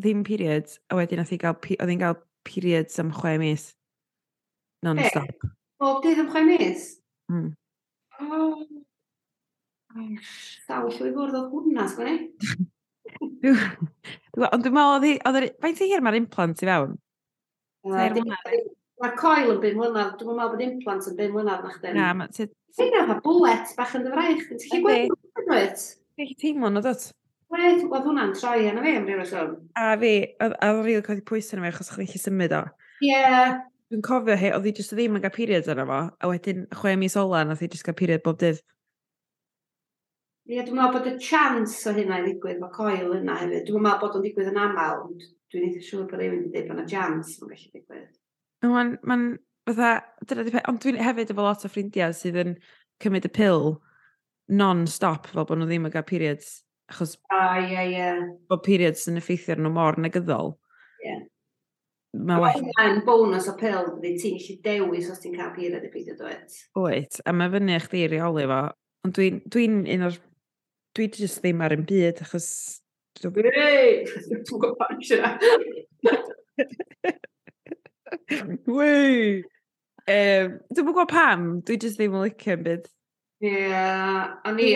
ddim periods, a wedyn oedd hi'n cael, oedd hi'n cael periods am chwe mis. Non-stop. Bob dydd am chwe mis? Mm. Oh. Sawl llwy fwrdd oedd hwnna, sgwini? Ond dwi'n meddwl, oedd yr... Faint i hir mae'r implant i fewn? Mae'r coil yn 5 mlynedd, dwi'n meddwl bod implant yn 5 mlynedd na chdi. Na, ma... Fyna fa bwlet bach yn dyfraich, ti'n chi gweithio'n dweud? Ti'n teimlo na dod? Wed, oedd hwnna'n troi yna fi am rhywbeth o'n. A fi, oedd rili codi pwysau yna fi achos chdi'n chi symud o. Ie, Dwi'n cofio hi, oedd hi jyst ddim yn cael periods arno fo, a wedyn chwe mis ola, nath hi jyst cael period bob dydd. Ie, dwi'n meddwl bod y chance o hynna i ddigwydd, mae coel yna hefyd. Dwi'n meddwl bod o'n digwydd yn aml, ond dwi'n eitha siŵr bod rhywun wedi dweud bod yna chance yn gallu digwydd. Mae'n, mae'n, fatha, dyna di peth, ond dwi'n hefyd efo lot o ffrindiau sydd yn cymryd y pil non-stop fel bod nhw ddim yn cael periods, achos... A, ie, ie. Bod periods yn effeithio ar nhw mor negyddol. Ie. Yeah. Mae well. Mae'n bonus o pil, ti'n gallu dewis os ti'n cael period dy byd o dweud. Wyt, a mae fyny eich di reoli fo. Ond dwi'n dwi un o'r... Dwi just ddim ar un byd, achos... Wei! Dwi'n gwybod Wei! Um, dwi'n gwybod pam, dwi jyst ddim yn licio yn byd. Ie, yeah, o'n i...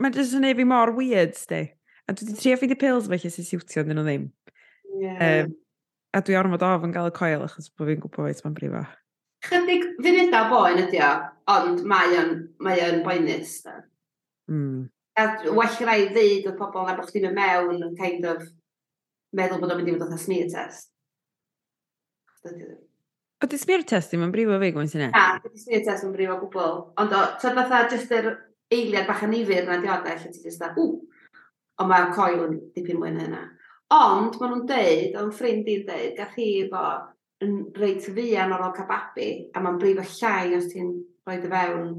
Mae jyst yn ei fi mor weird, sti. A dwi wedi trio ffeindio pills felly sy'n siwtio yn dyn nhw ddim. Yeah. Um, a dwi ormod of yn gael y coel achos bod fi'n gwybod beth mae'n brifo. Chydig funudau boen ydi o, ond mae o'n, mae o'n boenus. Da. Mm. A well rai ddeud wrth pobl na bod chdi'n mynd mewn yn kind of meddwl bod o'n mynd i fod o'n smear test. O, di smear test ddim yn brifo fi, gwaith yna? Na, di smear test yn brifo gwbl. Ond o, ti'n fatha jyst yr eiliad bach yn ifir na diodau, lle ti jyst da, ww, ond mae'r coel yn dipyn mwy na hynna. Ond, maen nhw'n deud, o'n ffrind i'n deud, gath hi fo yn reit fuan ar ôl cababi, a mae'n brifo llai os ti'n rhoi dy fewn.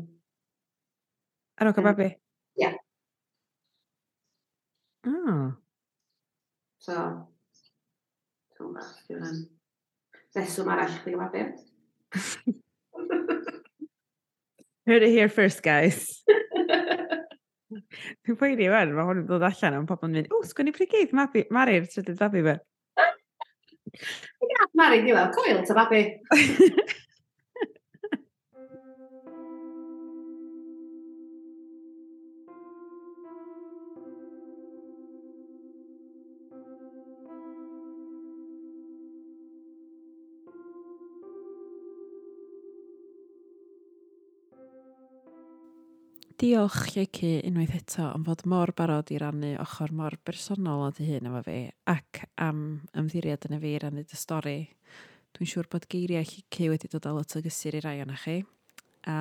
Ar ôl babi? Ie. Yeah. Oh. So, dwi'n meddwl, dwi'n meddwl, reswm arall chdi cababi. Heard it here first, guys. Dwi'n poeni fan, mae hwn yn dod allan am pobl yn mynd, o, sgwni prigydd, Mari'r trydydd babi fe. Ie, Mari, diwedd, coel, ta babi. diolch Lleci unwaith eto am fod mor barod i rannu ochr mor bersonol o dy hun efo fi ac am ymddiried yn y fi i rannu dy stori. Dwi'n siŵr bod geiriau Lleci wedi dod â lot o gysur i rai o'na chi a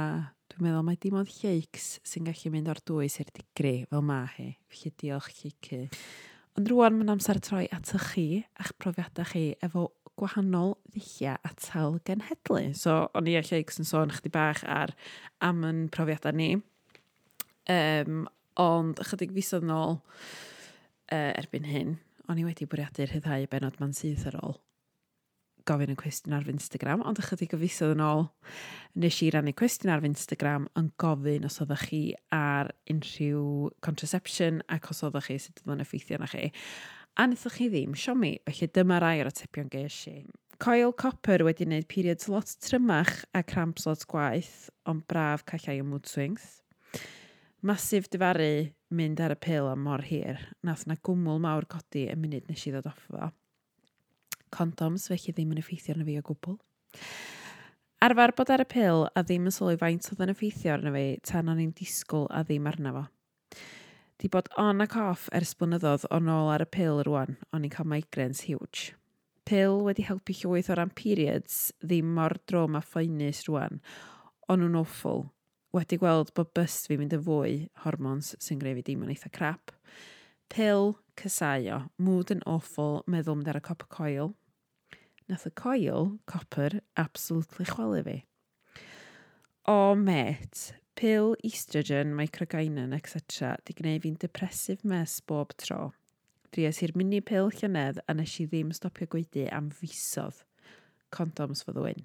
dwi'n meddwl mai dim ond lleics sy'n gallu mynd o'r dwys i'r digri fel ma hi. Felly diolch Lleci. Ond rwan mae'n amser troi at y chi a'ch profiadau chi efo gwahanol ddulliau atal genhedlu. So, o'n i a Lleics yn sôn chdi bach ar am yn profiadau ni. Um, ond ychydig fisodd yn ôl uh, erbyn hyn, o'n i wedi bwriadu'r hyddhau benod ma'n syth ar ôl gofyn y cwestiwn ar fy Instagram, ond ychydig o fisodd yn ôl nes i rannu cwestiwn ar fy Instagram yn gofyn os oeddech chi ar unrhyw contraception ac os oeddech chi sut yn effeithio na chi. A wnaethoch chi ddim, sio mi, felly dyma rai o'r atebion ges i. Coil copper wedi wneud periods lot trymach a cramps lot gwaith, ond braf callai o mood swings masif difaru mynd ar y pil am mor hir. Nath na gwmwl mawr codi y munud nes i ddod off fo. Condoms felly ddim yn effeithio arno fi o gwbl. Arfer bod ar y pil a ddim yn sylwi faint oedd yn effeithio arno fi tan o'n i'n disgwyl a ddim arno fo. Di bod on ac off ers blynyddoedd o nôl ar y pil rwan, o'n i'n cael migraines huge. Pil wedi helpu llwyth o ran periods ddim mor drom a phoenus rwan, o'n nhw'n awful wedi gweld bod bust fi'n mynd yn fwy hormons sy'n greu fi dim yn eitha crap. Pil, cysau mood yn awful, meddwl mynd ar y copper coil. Nath y coil, copper, absolutely chwalu fi. O met, pil, estrogen, microgynon, etc. di gwneud fi'n depresif mes bob tro. Dries i'r mini pil llynedd a nes i ddim stopio gweithio e am fisodd. Condoms for the win.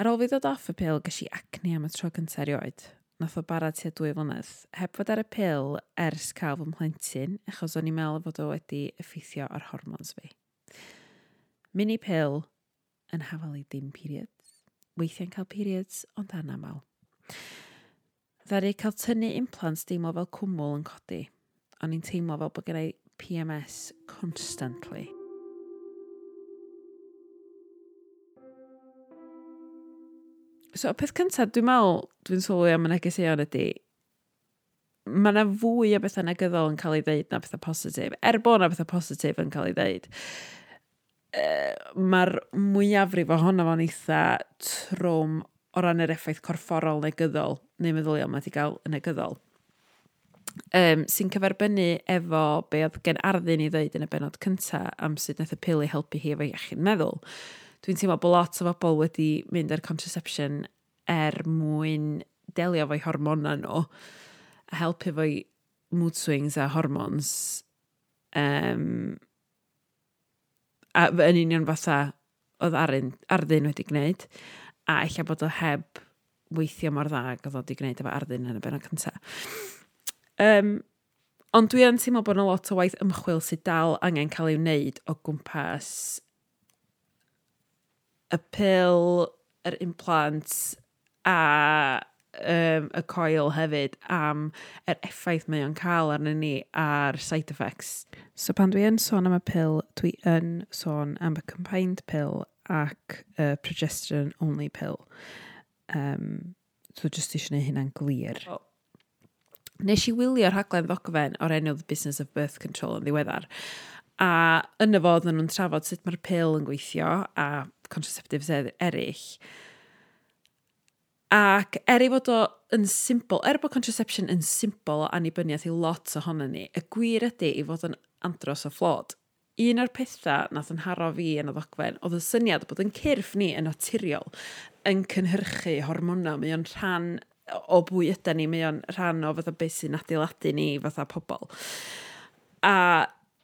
Ar ôl fi ddod off y pil, gysi acne am y tro cyntaf erioed. Nath o bara tua dwy flynedd. Heb fod ar y pil ers cael fy mhlentyn, achos o'n i'n meddwl fod o wedi effeithio ar hormons fi. Mini pil yn hafal i dim periods. Weithiau'n cael periods, ond anamal. Ddaru cael tynnu implants deimlo fel cwmwl yn codi. O'n i'n teimlo fel bod gennau PMS constantly. So, peth cyntaf, dwi'n meddwl, dwi'n sylwi am y negeseuon ydy, mae yna fwy o bethau negyddol yn cael ei ddeud na bethau positif. Er bod yna bethau positif yn cael ei ddeud, e, mae'r mwyafrif ohono fo'n eitha trwm o ran yr effaith corfforol negyddol, neu meddyliol mae wedi cael yn negyddol. Um, sy'n cyferbynnu efo be oedd gen arddyn i ddweud yn y benod cyntaf am sut wnaeth y pil i helpu hi efo iechyd meddwl dwi'n teimlo bod lot o bobl wedi mynd ar contraception er mwyn delio fo'i hormona nhw a helpu fo'i mood swings a hormones um, a yn union fatha oedd aryn, arddyn wedi gwneud a eich bod o heb weithio mor dda oedd o wedi gwneud efo arddyn yn y benod cyntaf. Um, ond dwi yn teimlo bod yna lot o waith ymchwil sydd dal angen cael ei wneud o gwmpas y pil, yr implant a um, y coil hefyd am yr effaith mae o'n cael arnyn ni a'r side effects. So pan dwi yn sôn am y pil, dwi yn sôn am y combined pil ac y progesterone only pill. Um, so just eisiau gwneud hynna'n glir. Oh. Nes i wylio rhaglen ddogfen o'r enw The Business of Birth Control yn ddiweddar. A yna fod yn nhw'n trafod sut mae'r pil yn gweithio a contraceptives er- eraill. Ac er ei fod o yn simple, er bod contraception yn simple o annibyniaeth i lot ohono ni, y gwir ydy i fod yn andros o fflod. Un o'r pethau nath yn haro fi yn y ddogfen oedd y syniad bod yn cyrff ni yn naturiol yn cynhyrchu hormonau. Mae o'n rhan o bwy ydy ni, mae o'n rhan o fatha beth sy'n adeiladu ni fatha pobl. A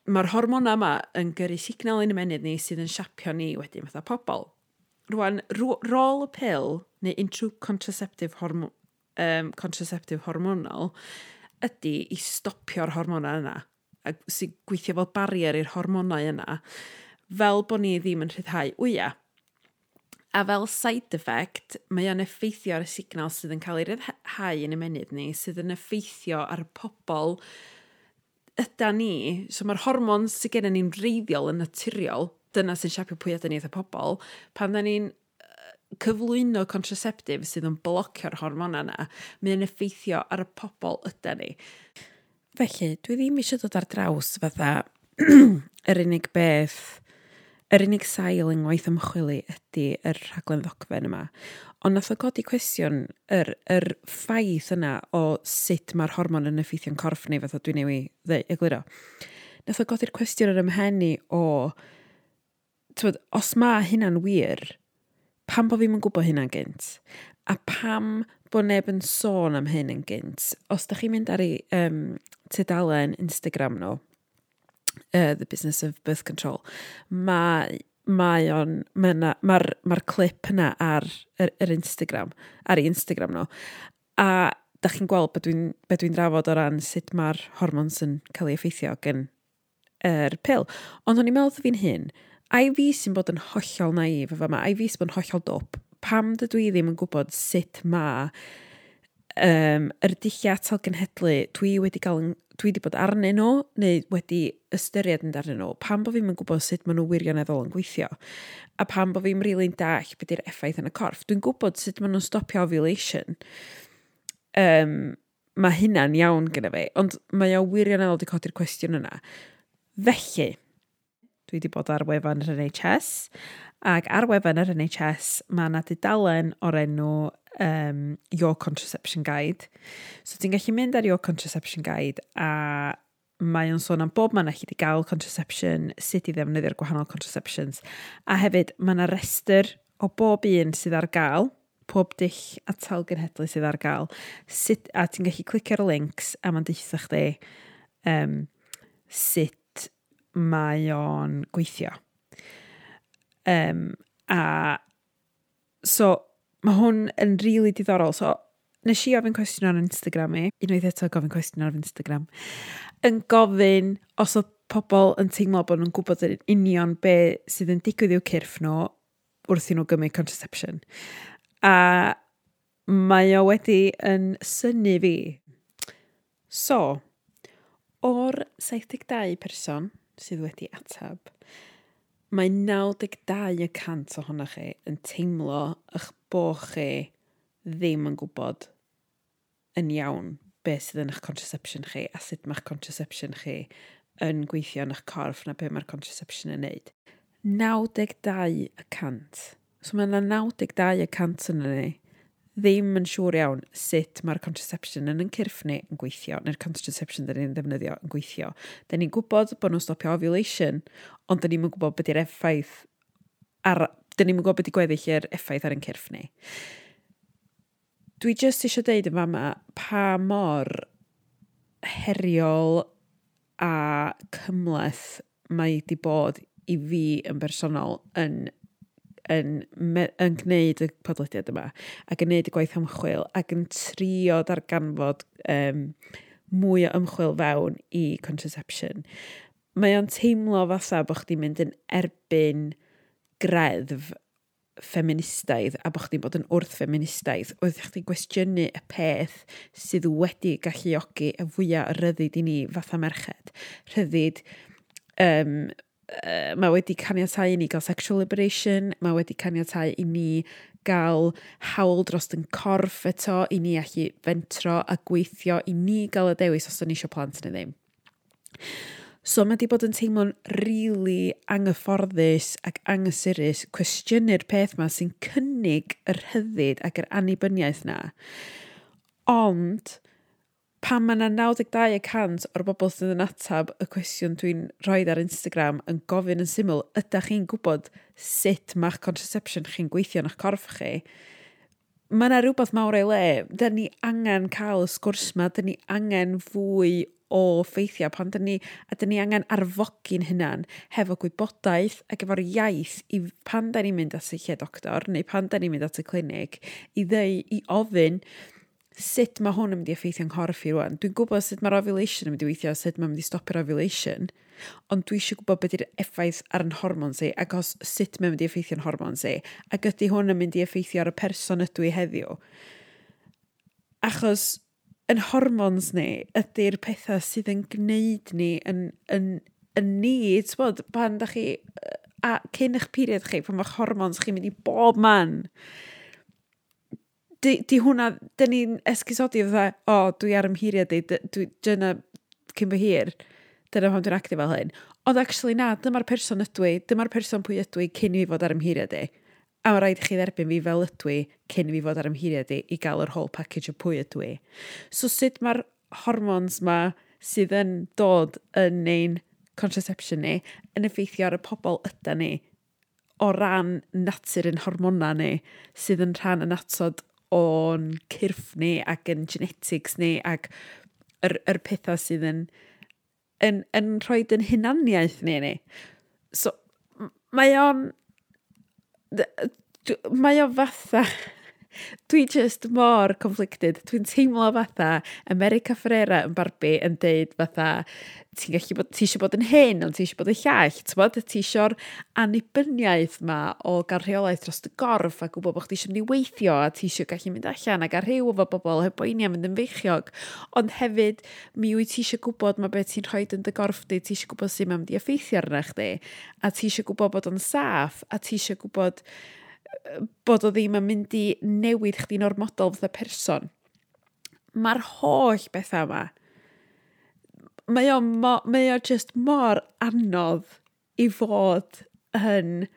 mae'r hormona yma yn gyrru signal yn y menydd ni sydd yn siapio ni wedyn fatha pobl. Rwan, rôl y pil neu unrhyw contraceptive, hormo um, contraceptive hormonal ydy i stopio'r hormona yna a sy'n gweithio fel barrier i'r hormonau yna fel bod ni ddim yn rhyddhau wya. A fel side effect, mae o'n effeithio ar y signal sydd yn cael ei ryddhau yn y menydd ni, sydd yn effeithio ar y pobl ydan ni, so mae'r hormon sydd gennym ni'n reiddiol yn naturiol, dyna sy'n siapio pwy ydan ni eitha pobl, pan da ni'n cyflwyno contraceptif sydd yn blocio'r hormona yna, mae'n effeithio ar y pobl ydan ni. Felly, dwi ddim eisiau dod ar draws fatha yr unig beth, yr unig sail yngwaith ymchwili ydy yr rhaglen ddogfen yma. Ond nath o godi cwestiwn yr, yr ffaith yna o sut mae'r hormon yn effeithio'n corff ni, fatha dwi'n newi egluro. Nath o godi'r cwestiwn yr ymhenni o, tywed, os mae hynna'n wir, pam bod fi'n gwybod hynna'n gynt? A pam bod neb yn sôn am hyn yn gynt? Os da chi'n mynd ar ei um, tudalen Instagram nhw, uh, The Business of Birth Control, mae mae o'n, mae'r ma ma, clip yna ar yr, yr Instagram, ar ei Instagram nhw. A da chi'n gweld beth dwi'n dwi drafod o ran sut mae'r hormons yn cael ei effeithio gen yr er pil. Ond o'n i'n meddwl fi'n hyn, a i fi sy'n bod yn hollol naif efo yma, a i fi sy'n bod yn hollol dop, pam dydw i ddim yn gwybod sut mae um, yr dulliau atal genhedlu dwi wedi cael dwi wedi bod arnyn nhw neu wedi ystyried yn darnyn nhw, pam bod fi'n gwybod sut maen nhw wirioneddol yn gweithio a pam bod fi'n rili'n dall beth yw'r effaith yn y corff. Dwi'n gwybod sut maen nhw'n stopio ovulation. Um, mae hynna'n iawn gyda fi, ond mae o wirioneddol wedi codi'r cwestiwn yna. Felly, dwi wedi bod ar wefan yr NHS, ac ar wefan yr NHS mae yna dudalen o'r enw um, Your Contraception Guide. So ti'n gallu mynd ar Your Contraception Guide a mae o'n sôn am bob man allai wedi gael contraception, sut i ddefnyddio'r gwahanol contraceptions. A hefyd, mae yna restr o bob un sydd ar gael, pob dill a tal genhedlu sydd ar gael. Sut, a ti'n gallu clicio ar y links a mae'n deitha chdi um, sut mae o'n gweithio. Um, a so, Mae hwn yn rili really diddorol. So, nes i ofyn cwestiwn ar Instagram i, unwaith eto gofyn cwestiwn ar Instagram, yn gofyn os oedd pobl yn teimlo bod nhw'n gwybod yn union be sydd yn digwydd i'w cyrff nhw wrth i nhw gymryd contraception. A mae o wedi yn syni fi. So, o'r 72 person sydd wedi atab, mae 92 y cant ohonoch chi yn teimlo eich bod chi ddim yn gwybod yn iawn beth sydd yn eich contraception chi a sut mae'ch contraception chi yn gweithio yn eich corff na beth mae'r contraception yn neud. 92 y cant. So mae yna 92 y cant yn ni ddim yn siŵr iawn sut mae'r contraception yn yn cyrff ni yn gweithio, neu'r contraception dyn ni'n ddefnyddio yn gweithio. Dyn ni'n gwybod bod nhw'n stopio ovulation, ond dyn ni'n gwybod beth yw'r effaith ar dyn ni'n gwybod beth i gweddill i'r effaith ar yn cyrff ni. Dwi jyst eisiau deud yn fama pa mor heriol a cymleth mae di bod i fi yn bersonol yn yn, me, yn gwneud y podlediad yma ac yn gwneud y gwaith ymchwil ac yn trio darganfod um, mwy o ymchwil fewn i contraception. Mae o'n teimlo fatha bod chdi'n mynd yn erbyn greddf ffeministaidd a bod chdi'n bod yn wrth ffeministaidd, oedd chdi gwestiynu y peth sydd wedi galluogi y fwyaf o ryddid i ni fatha merched. Rhyddid, um, uh, mae wedi caniatau i ni gael sexual liberation, mae wedi caniatau i ni gael hawl dros yn corff eto, i ni allu fentro a gweithio, i ni gael y dewis os o'n eisiau plant neu ddim. So mae wedi bod yn teimlo'n rili really anghyfforddus ac anghysurus cwestiynu'r peth yma sy'n cynnig yr hyddid ac yr annibyniaeth na. Ond, pan mae yna 92% o'r bobl sydd yn atab y cwestiwn dwi'n rhoi ar Instagram yn gofyn yn syml, ydych chi'n gwybod sut mae'ch contraception chi'n gweithio yn eich corff chi? mae yna rhywbeth mawr ei le. Da ni angen cael y sgwrs yma, da ni angen fwy o ffeithiau pan dyn ni, a dyn ni angen arfogi'n hynna'n hefo gwybodaeth ac efo'r iaith i pan dyn ni'n mynd at y lle doctor neu pan dyn ni'n mynd at y clinig i ddeu, i ofyn sut mae hwn yn mynd i effeithio yng nghorff i rwan. Dwi'n gwybod sut mae'r ovulation yn mynd i weithio, sut mae'n mynd i stopio'r ovulation, ond dwi eisiau gwybod beth yw'r effaith ar yn hormon si, ac os sut mae'n mynd i effeithio'n hormon si, ac ydy hwn yn mynd i effeithio ar y person ydw i heddiw. Achos yn hormons ni, ydy'r pethau sydd yn gwneud ni yn, yn, yn ni, bod, pan da chi, a cyn eich period chi, pan mae'ch hormons chi'n mynd i bob man, di, di hwnna, dyn ni'n esgusodi fatha, o, oh, dwi ar ymhiriad i, dwi dyna cyn fy hir, dyna pam dwi'n actio fel hyn. Ond actually na, dyma'r person ydw i, dyma'r person pwy ydw i cyn i fi fod ar ymhiriad i. A mae rhaid i chi dderbyn fi fel ydw i cyn i fi fod ar ymhiriad i i gael yr whole package o pwy ydw i. So sut mae'r hormons ma sydd yn dod yn ein contraception ni yn effeithio ar y pobl yda ni o ran natur yn hormona ni sydd yn rhan yn atod o'n cyrff ni ac yn genetics ni ac yr, yr pethau sydd yn, yn, yn rhoi yn hunaniaeth ni ni. So, mae o'n... Mae o fatha Dwi just mor conflicted. Dwi'n teimlo fatha America Ferreira yn Barbie yn deud fatha ti'n gallu bod, ti eisiau bod yn hyn, ond ti eisiau bod yn llall, ti'n bod, ti eisiau'r anibyniaeth ma o gael rheolaeth dros y gorff a gwybod bod chdi eisiau mynd i weithio a ti eisiau gallu mynd allan a gael rhyw efo bobl heb boeni am fynd yn feichiog. Ond hefyd, mi wyt ti eisiau gwybod mae beth ti'n rhoi yn dy gorff di, ti eisiau gwybod sy'n mynd i effeithio arna chdi a ti eisiau gwybod bod o'n saff a ti eisiau gwybod bod o ddim yn mynd i newid chdi'n ormodol fatha person. Mae'r holl bethau yma, mae o, mo, mae o just mor anodd i fod yn,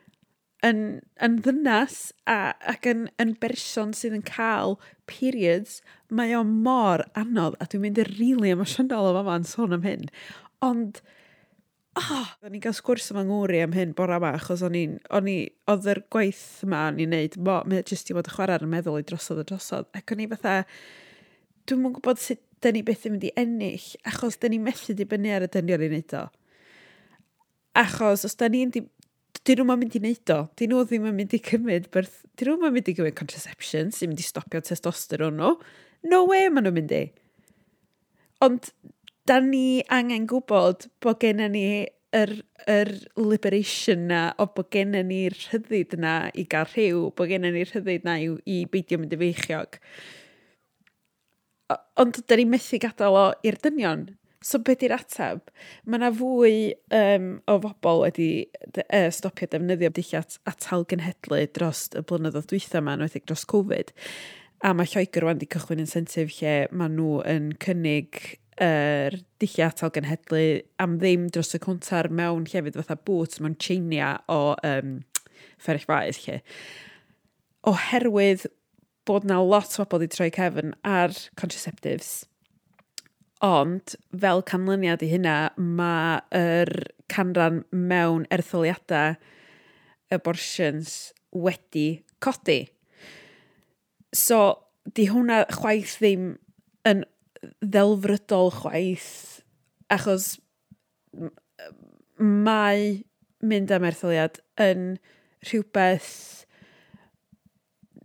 yn, yn ddynas a, ac yn, yn berson sydd yn cael periods, mae o mor anodd a dwi'n mynd i'r rili really emosiynol o fama'n sôn am hyn. Ond oh, o'n i'n cael sgwrs yma ngwri am hyn bore yma, achos o'n i'n, o'n i, oedd yr gwaith yma o'n i'n neud, mo, mae jyst i fod y chwarae yn meddwl i drosodd y drosodd, ac o'n i fatha, dwi'n mwyn gwybod sut dyn ni beth yn mynd i ennill, achos dyn ni methu dibynnu ar y dynion i wneud o. Achos os dyn ni'n dyn nhw'n mynd i wneud o. Dyn nhw ddim yn mynd i cymryd Birth... Dyn nhw'n mynd i gymryd contraception sy'n mynd i stopio testosteron nhw. No way maen nhw'n mynd i. Ond da ni angen gwybod bod gen ni yr, yr liberation na o bod gen ni'r rhyddid na i gael rhyw, bod gen ni'r rhyddid na i, i beidio mynd i feichiog. Ond da ni methu gadael o i'r dynion. So beth i'r ateb? Mae yna fwy um, o bobl wedi uh, stopio defnyddio dillad atal genhedlu dros y blynyddoedd dwytha yma, enwedig dros Covid. A mae Lloegr wedi cychwyn incentive lle maen nhw yn cynnig yr er dillio atal genhedlu am ddim dros y cwntar mewn llefydd fatha bwt mewn cheinia o um, fferich faes lle. Oherwydd bod na lot o bobl wedi troi cefn ar contraceptives, ond fel canlyniad i hynna, mae yr canran mewn ertholiadau abortions wedi codi. So, di hwnna chwaith ddim yn ddelfrydol chwaith, achos mae mynd am erthyliad yn rhywbeth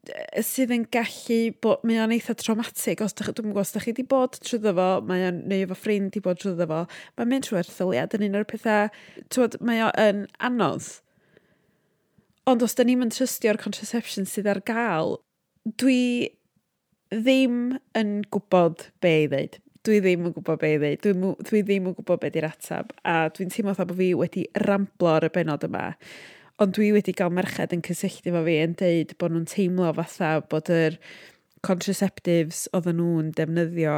e, sydd yn gallu bod, mae o'n eitha traumatic, os dwi'n gwybod os da chi wedi bod trwyddo fo, mae o'n, neu efo ffrind wedi bod trwyddo fo, mae'n mynd trwy erthyliad yn un o'r pethau, twod, mae o'n anodd. Ond os da ni'n mynd trystio'r contraception sydd ar gael, dwi ddim yn gwybod be i ddeud. Dwi ddim yn gwybod be i ddeud. Dwi, dwi ddim yn gwybod be di'r atab. A dwi'n teimlo tha bod fi wedi ramblo ar y benod yma. Ond dwi wedi cael merched yn cysylltu fo fi yn deud bod nhw'n teimlo fatha bod yr contraceptives oedden nhw'n defnyddio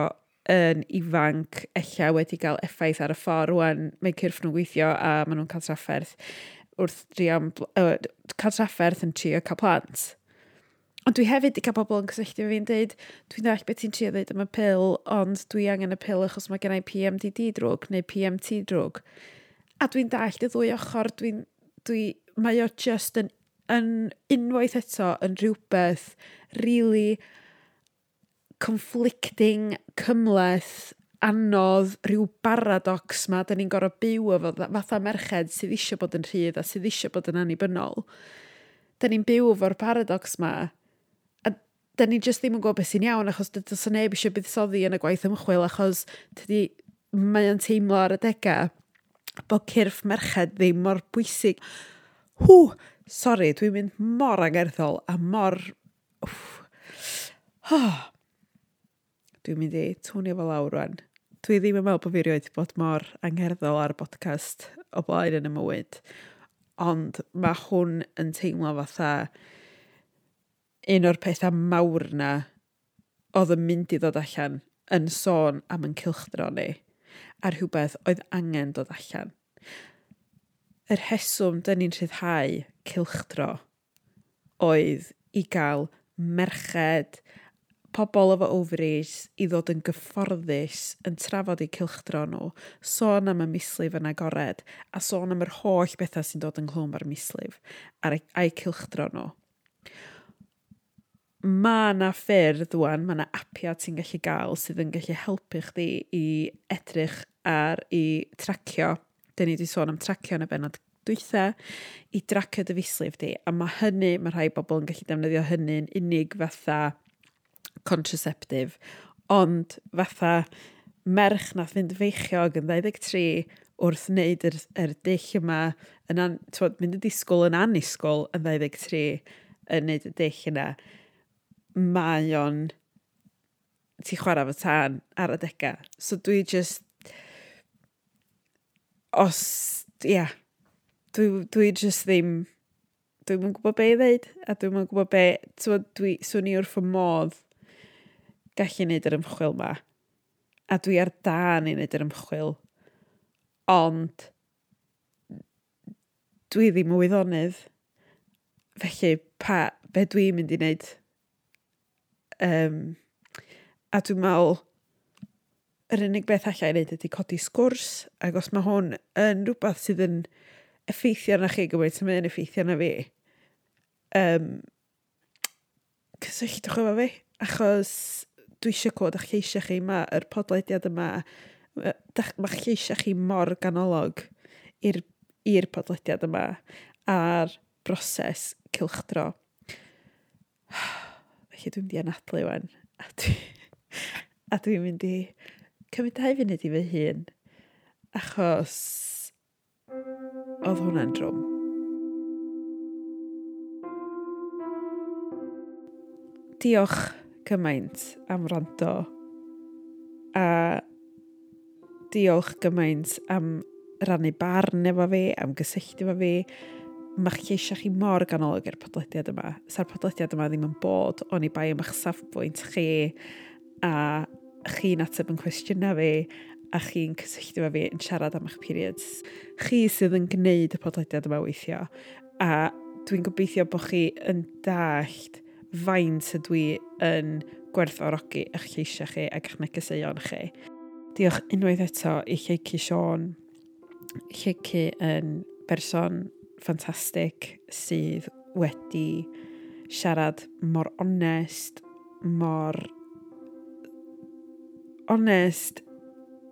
yn ifanc ella wedi cael effaith ar y ffordd rwan mae cyrff nhw'n gweithio a maen nhw'n cael trafferth wrth drio, uh, cael trafferth yn trio cael plant. Ond dwi hefyd wedi cael pobl yn cysylltu fi'n dweud, dwi'n dweud beth ti'n trio dweud am y pil, ond dwi angen y pil achos mae gennau PMDD drwg neu PMT drwg. A dwi'n dallt y ddwy ochr, dwi'n... Dwi, mae o just yn, yn unwaith eto yn rhywbeth really conflicting, cymleth, anodd, rhyw baradox ma, da ni'n gorau byw efo fatha merched sydd eisiau bod yn rhydd a sydd eisiau bod yn annibynnol. Da ni'n byw efo'r paradox ma da ni jyst ddim yn gwybod beth sy'n iawn, achos dydy neb eisiau buddsoddi yn y gwaith ymchwil, achos tydi mae o'n teimlo ar y degau bod cyrff merched ddim mor bwysig. Hw, sori, dwi'n mynd mor angerddol a mor... Oh. Dwi'n mynd i twnio fel lawr rwan. Dwi ddim yn meddwl bod fi rioed bod mor angerddol ar podcast o blaen yn y mywyd. Ond mae hwn yn teimlo fatha un o'r pethau mawr na oedd yn mynd i ddod allan yn sôn am yn cilchdro ni a'r rhywbeth oedd angen dod allan. Yr heswm dyn ni'n rhyddhau cilchdro oedd i gael merched, pobl efo ovaries i ddod yn gyfforddus yn trafod eu cilchdro nhw, sôn am y mislif yn agored, a sôn am yr holl bethau sy'n dod ynghlwm â'r mislif a'r, e- a'i cilchdro nhw mae yna ffyrdd dwan, mae yna apiau ti'n gallu gael sydd yn gallu helpu chdi i edrych ar i tracio. Dyn ni wedi sôn am tracio yn y benod dwytha i dracio dy fuslif di. A mae hynny, mae rhai bobl yn gallu defnyddio hynny'n unig fatha contraceptive. Ond fatha merch nath fynd feichiog yn 23 wrth wneud yr, yr dill yma, yn an, twod, mynd y disgwyl yn anisgwyl yn 23 yn wneud y dill yna mae o'n ti chwarae fy tân ar y dega. So dwi just... Os... Ia. Yeah, dwi, dwi just ddim... Dwi'm yn gwybod be i ddeud. A dwi'm yn gwybod be... So dwi, swn i wrth y modd gallu wneud yr ymchwil ma. A dwi ar dan i wneud yr ymchwil. Ond dwi ddim yn wyddonydd. Felly, pa, be dwi'n mynd i wneud? Um, a dwi'n meddwl, yr unig beth allai wneud ydy codi sgwrs, ac os mae hwn yn rhywbeth sydd yn effeithio na chi gymaint, mae yn effeithio na fi, um, cysylltwch efo fi, achos dwi eisiau cod eich lleisiau chi yma, yr podlediad yma, mae'ch lleisiau chi mor ganolog i'r podlediad yma a'r broses cilchdro. Felly dwi'n mynd i anadlu wan. A dwi'n dwi mynd i cymryd dau funud i fy hun. Achos oedd hwnna'n drwm. Diolch gymaint am rando. A diolch gymaint am rannu barn efo fi, am gysylltu efo fi, mae'ch lleisiau chi mor ganolog i'r podlediad yma. Sa'r podlediad yma ddim yn bod, o'n i bai am eich safbwynt chi, a chi'n ateb yn cwestiynau fi, a chi'n cysylltu fe fi yn siarad am eich periods. Chi sydd yn gwneud y podlediad yma weithio, a dwi'n gobeithio bod chi yn dallt faint ydw i yn gwerthorogi eich lleisiau chi ac eich negeseuon chi. Diolch unwaith eto i Lleici Sion, Lleici yn berson ffantastig sydd wedi siarad mor onest, mor onest,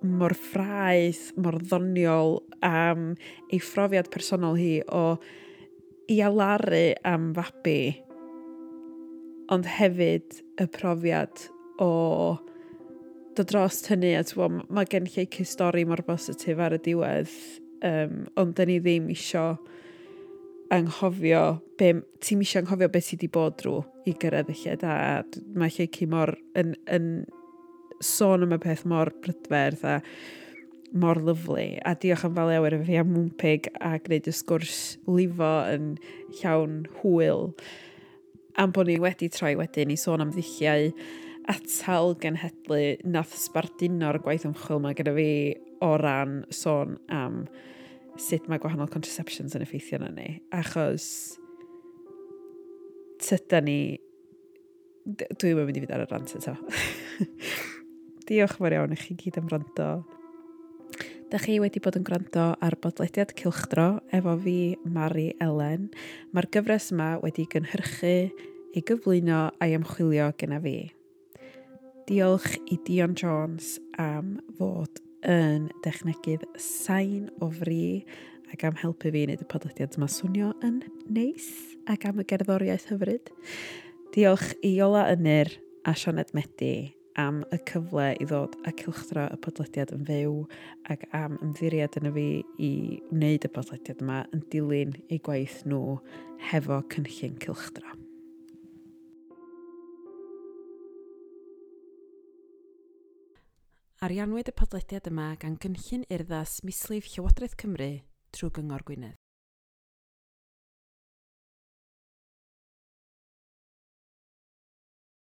mor ffraith, mor ddoniol am ei phrofiad personol hi o i alaru am fabi, ond hefyd y profiad o dod dros hynny a ti'n mae gen i lle cystori mor bositif ar y diwedd um, ond dyn ni ddim isio anghofio, ti'n eisiau anghofio beth sydd wedi bod drwy i gyrraedd y lle da. Mae Lleucu mor yn, yn sôn am y peth mor brydferth a mor lyflu. A diolch am fel ewer y fi am mwmpig a gwneud y sgwrs lifo yn llawn hwyl. Am bod ni wedi troi wedyn i sôn am ddilliau atal genhedlu nath sbarduno'r gwaith ymchwil mae gyda fi o ran sôn am sut mae gwahanol contraceptions yn effeithio na ni. Achos tyda ni... Dwi'n mynd i fynd ar y rant eto. Diolch fawr iawn i chi gyd am rando. Da chi wedi bod yn gwrando ar bodlediad cilchdro efo fi, Mari Elen. Mae'r gyfres yma wedi gynhyrchu, ei gyflwyno a'i ymchwilio gyda fi. Diolch i Dion Jones am fod yn dechnegydd sain o fri ac am helpu fi wneud y podlediad yma swnio yn neis ac am y gerddoriaeth hyfryd. Diolch i Iola Ynyr a Sioned Medi am y cyfle i ddod a cilchdro y podlediad yn fyw ac am ymddiried yna fi i wneud y podlediad yma yn dilyn eu gwaith nhw hefo cynllun cilchdro. Ariannwyd y podlediad yma gan Gynllun Urddas Mislif Llywodraeth Cymru trwy Gyngor Gwynedd.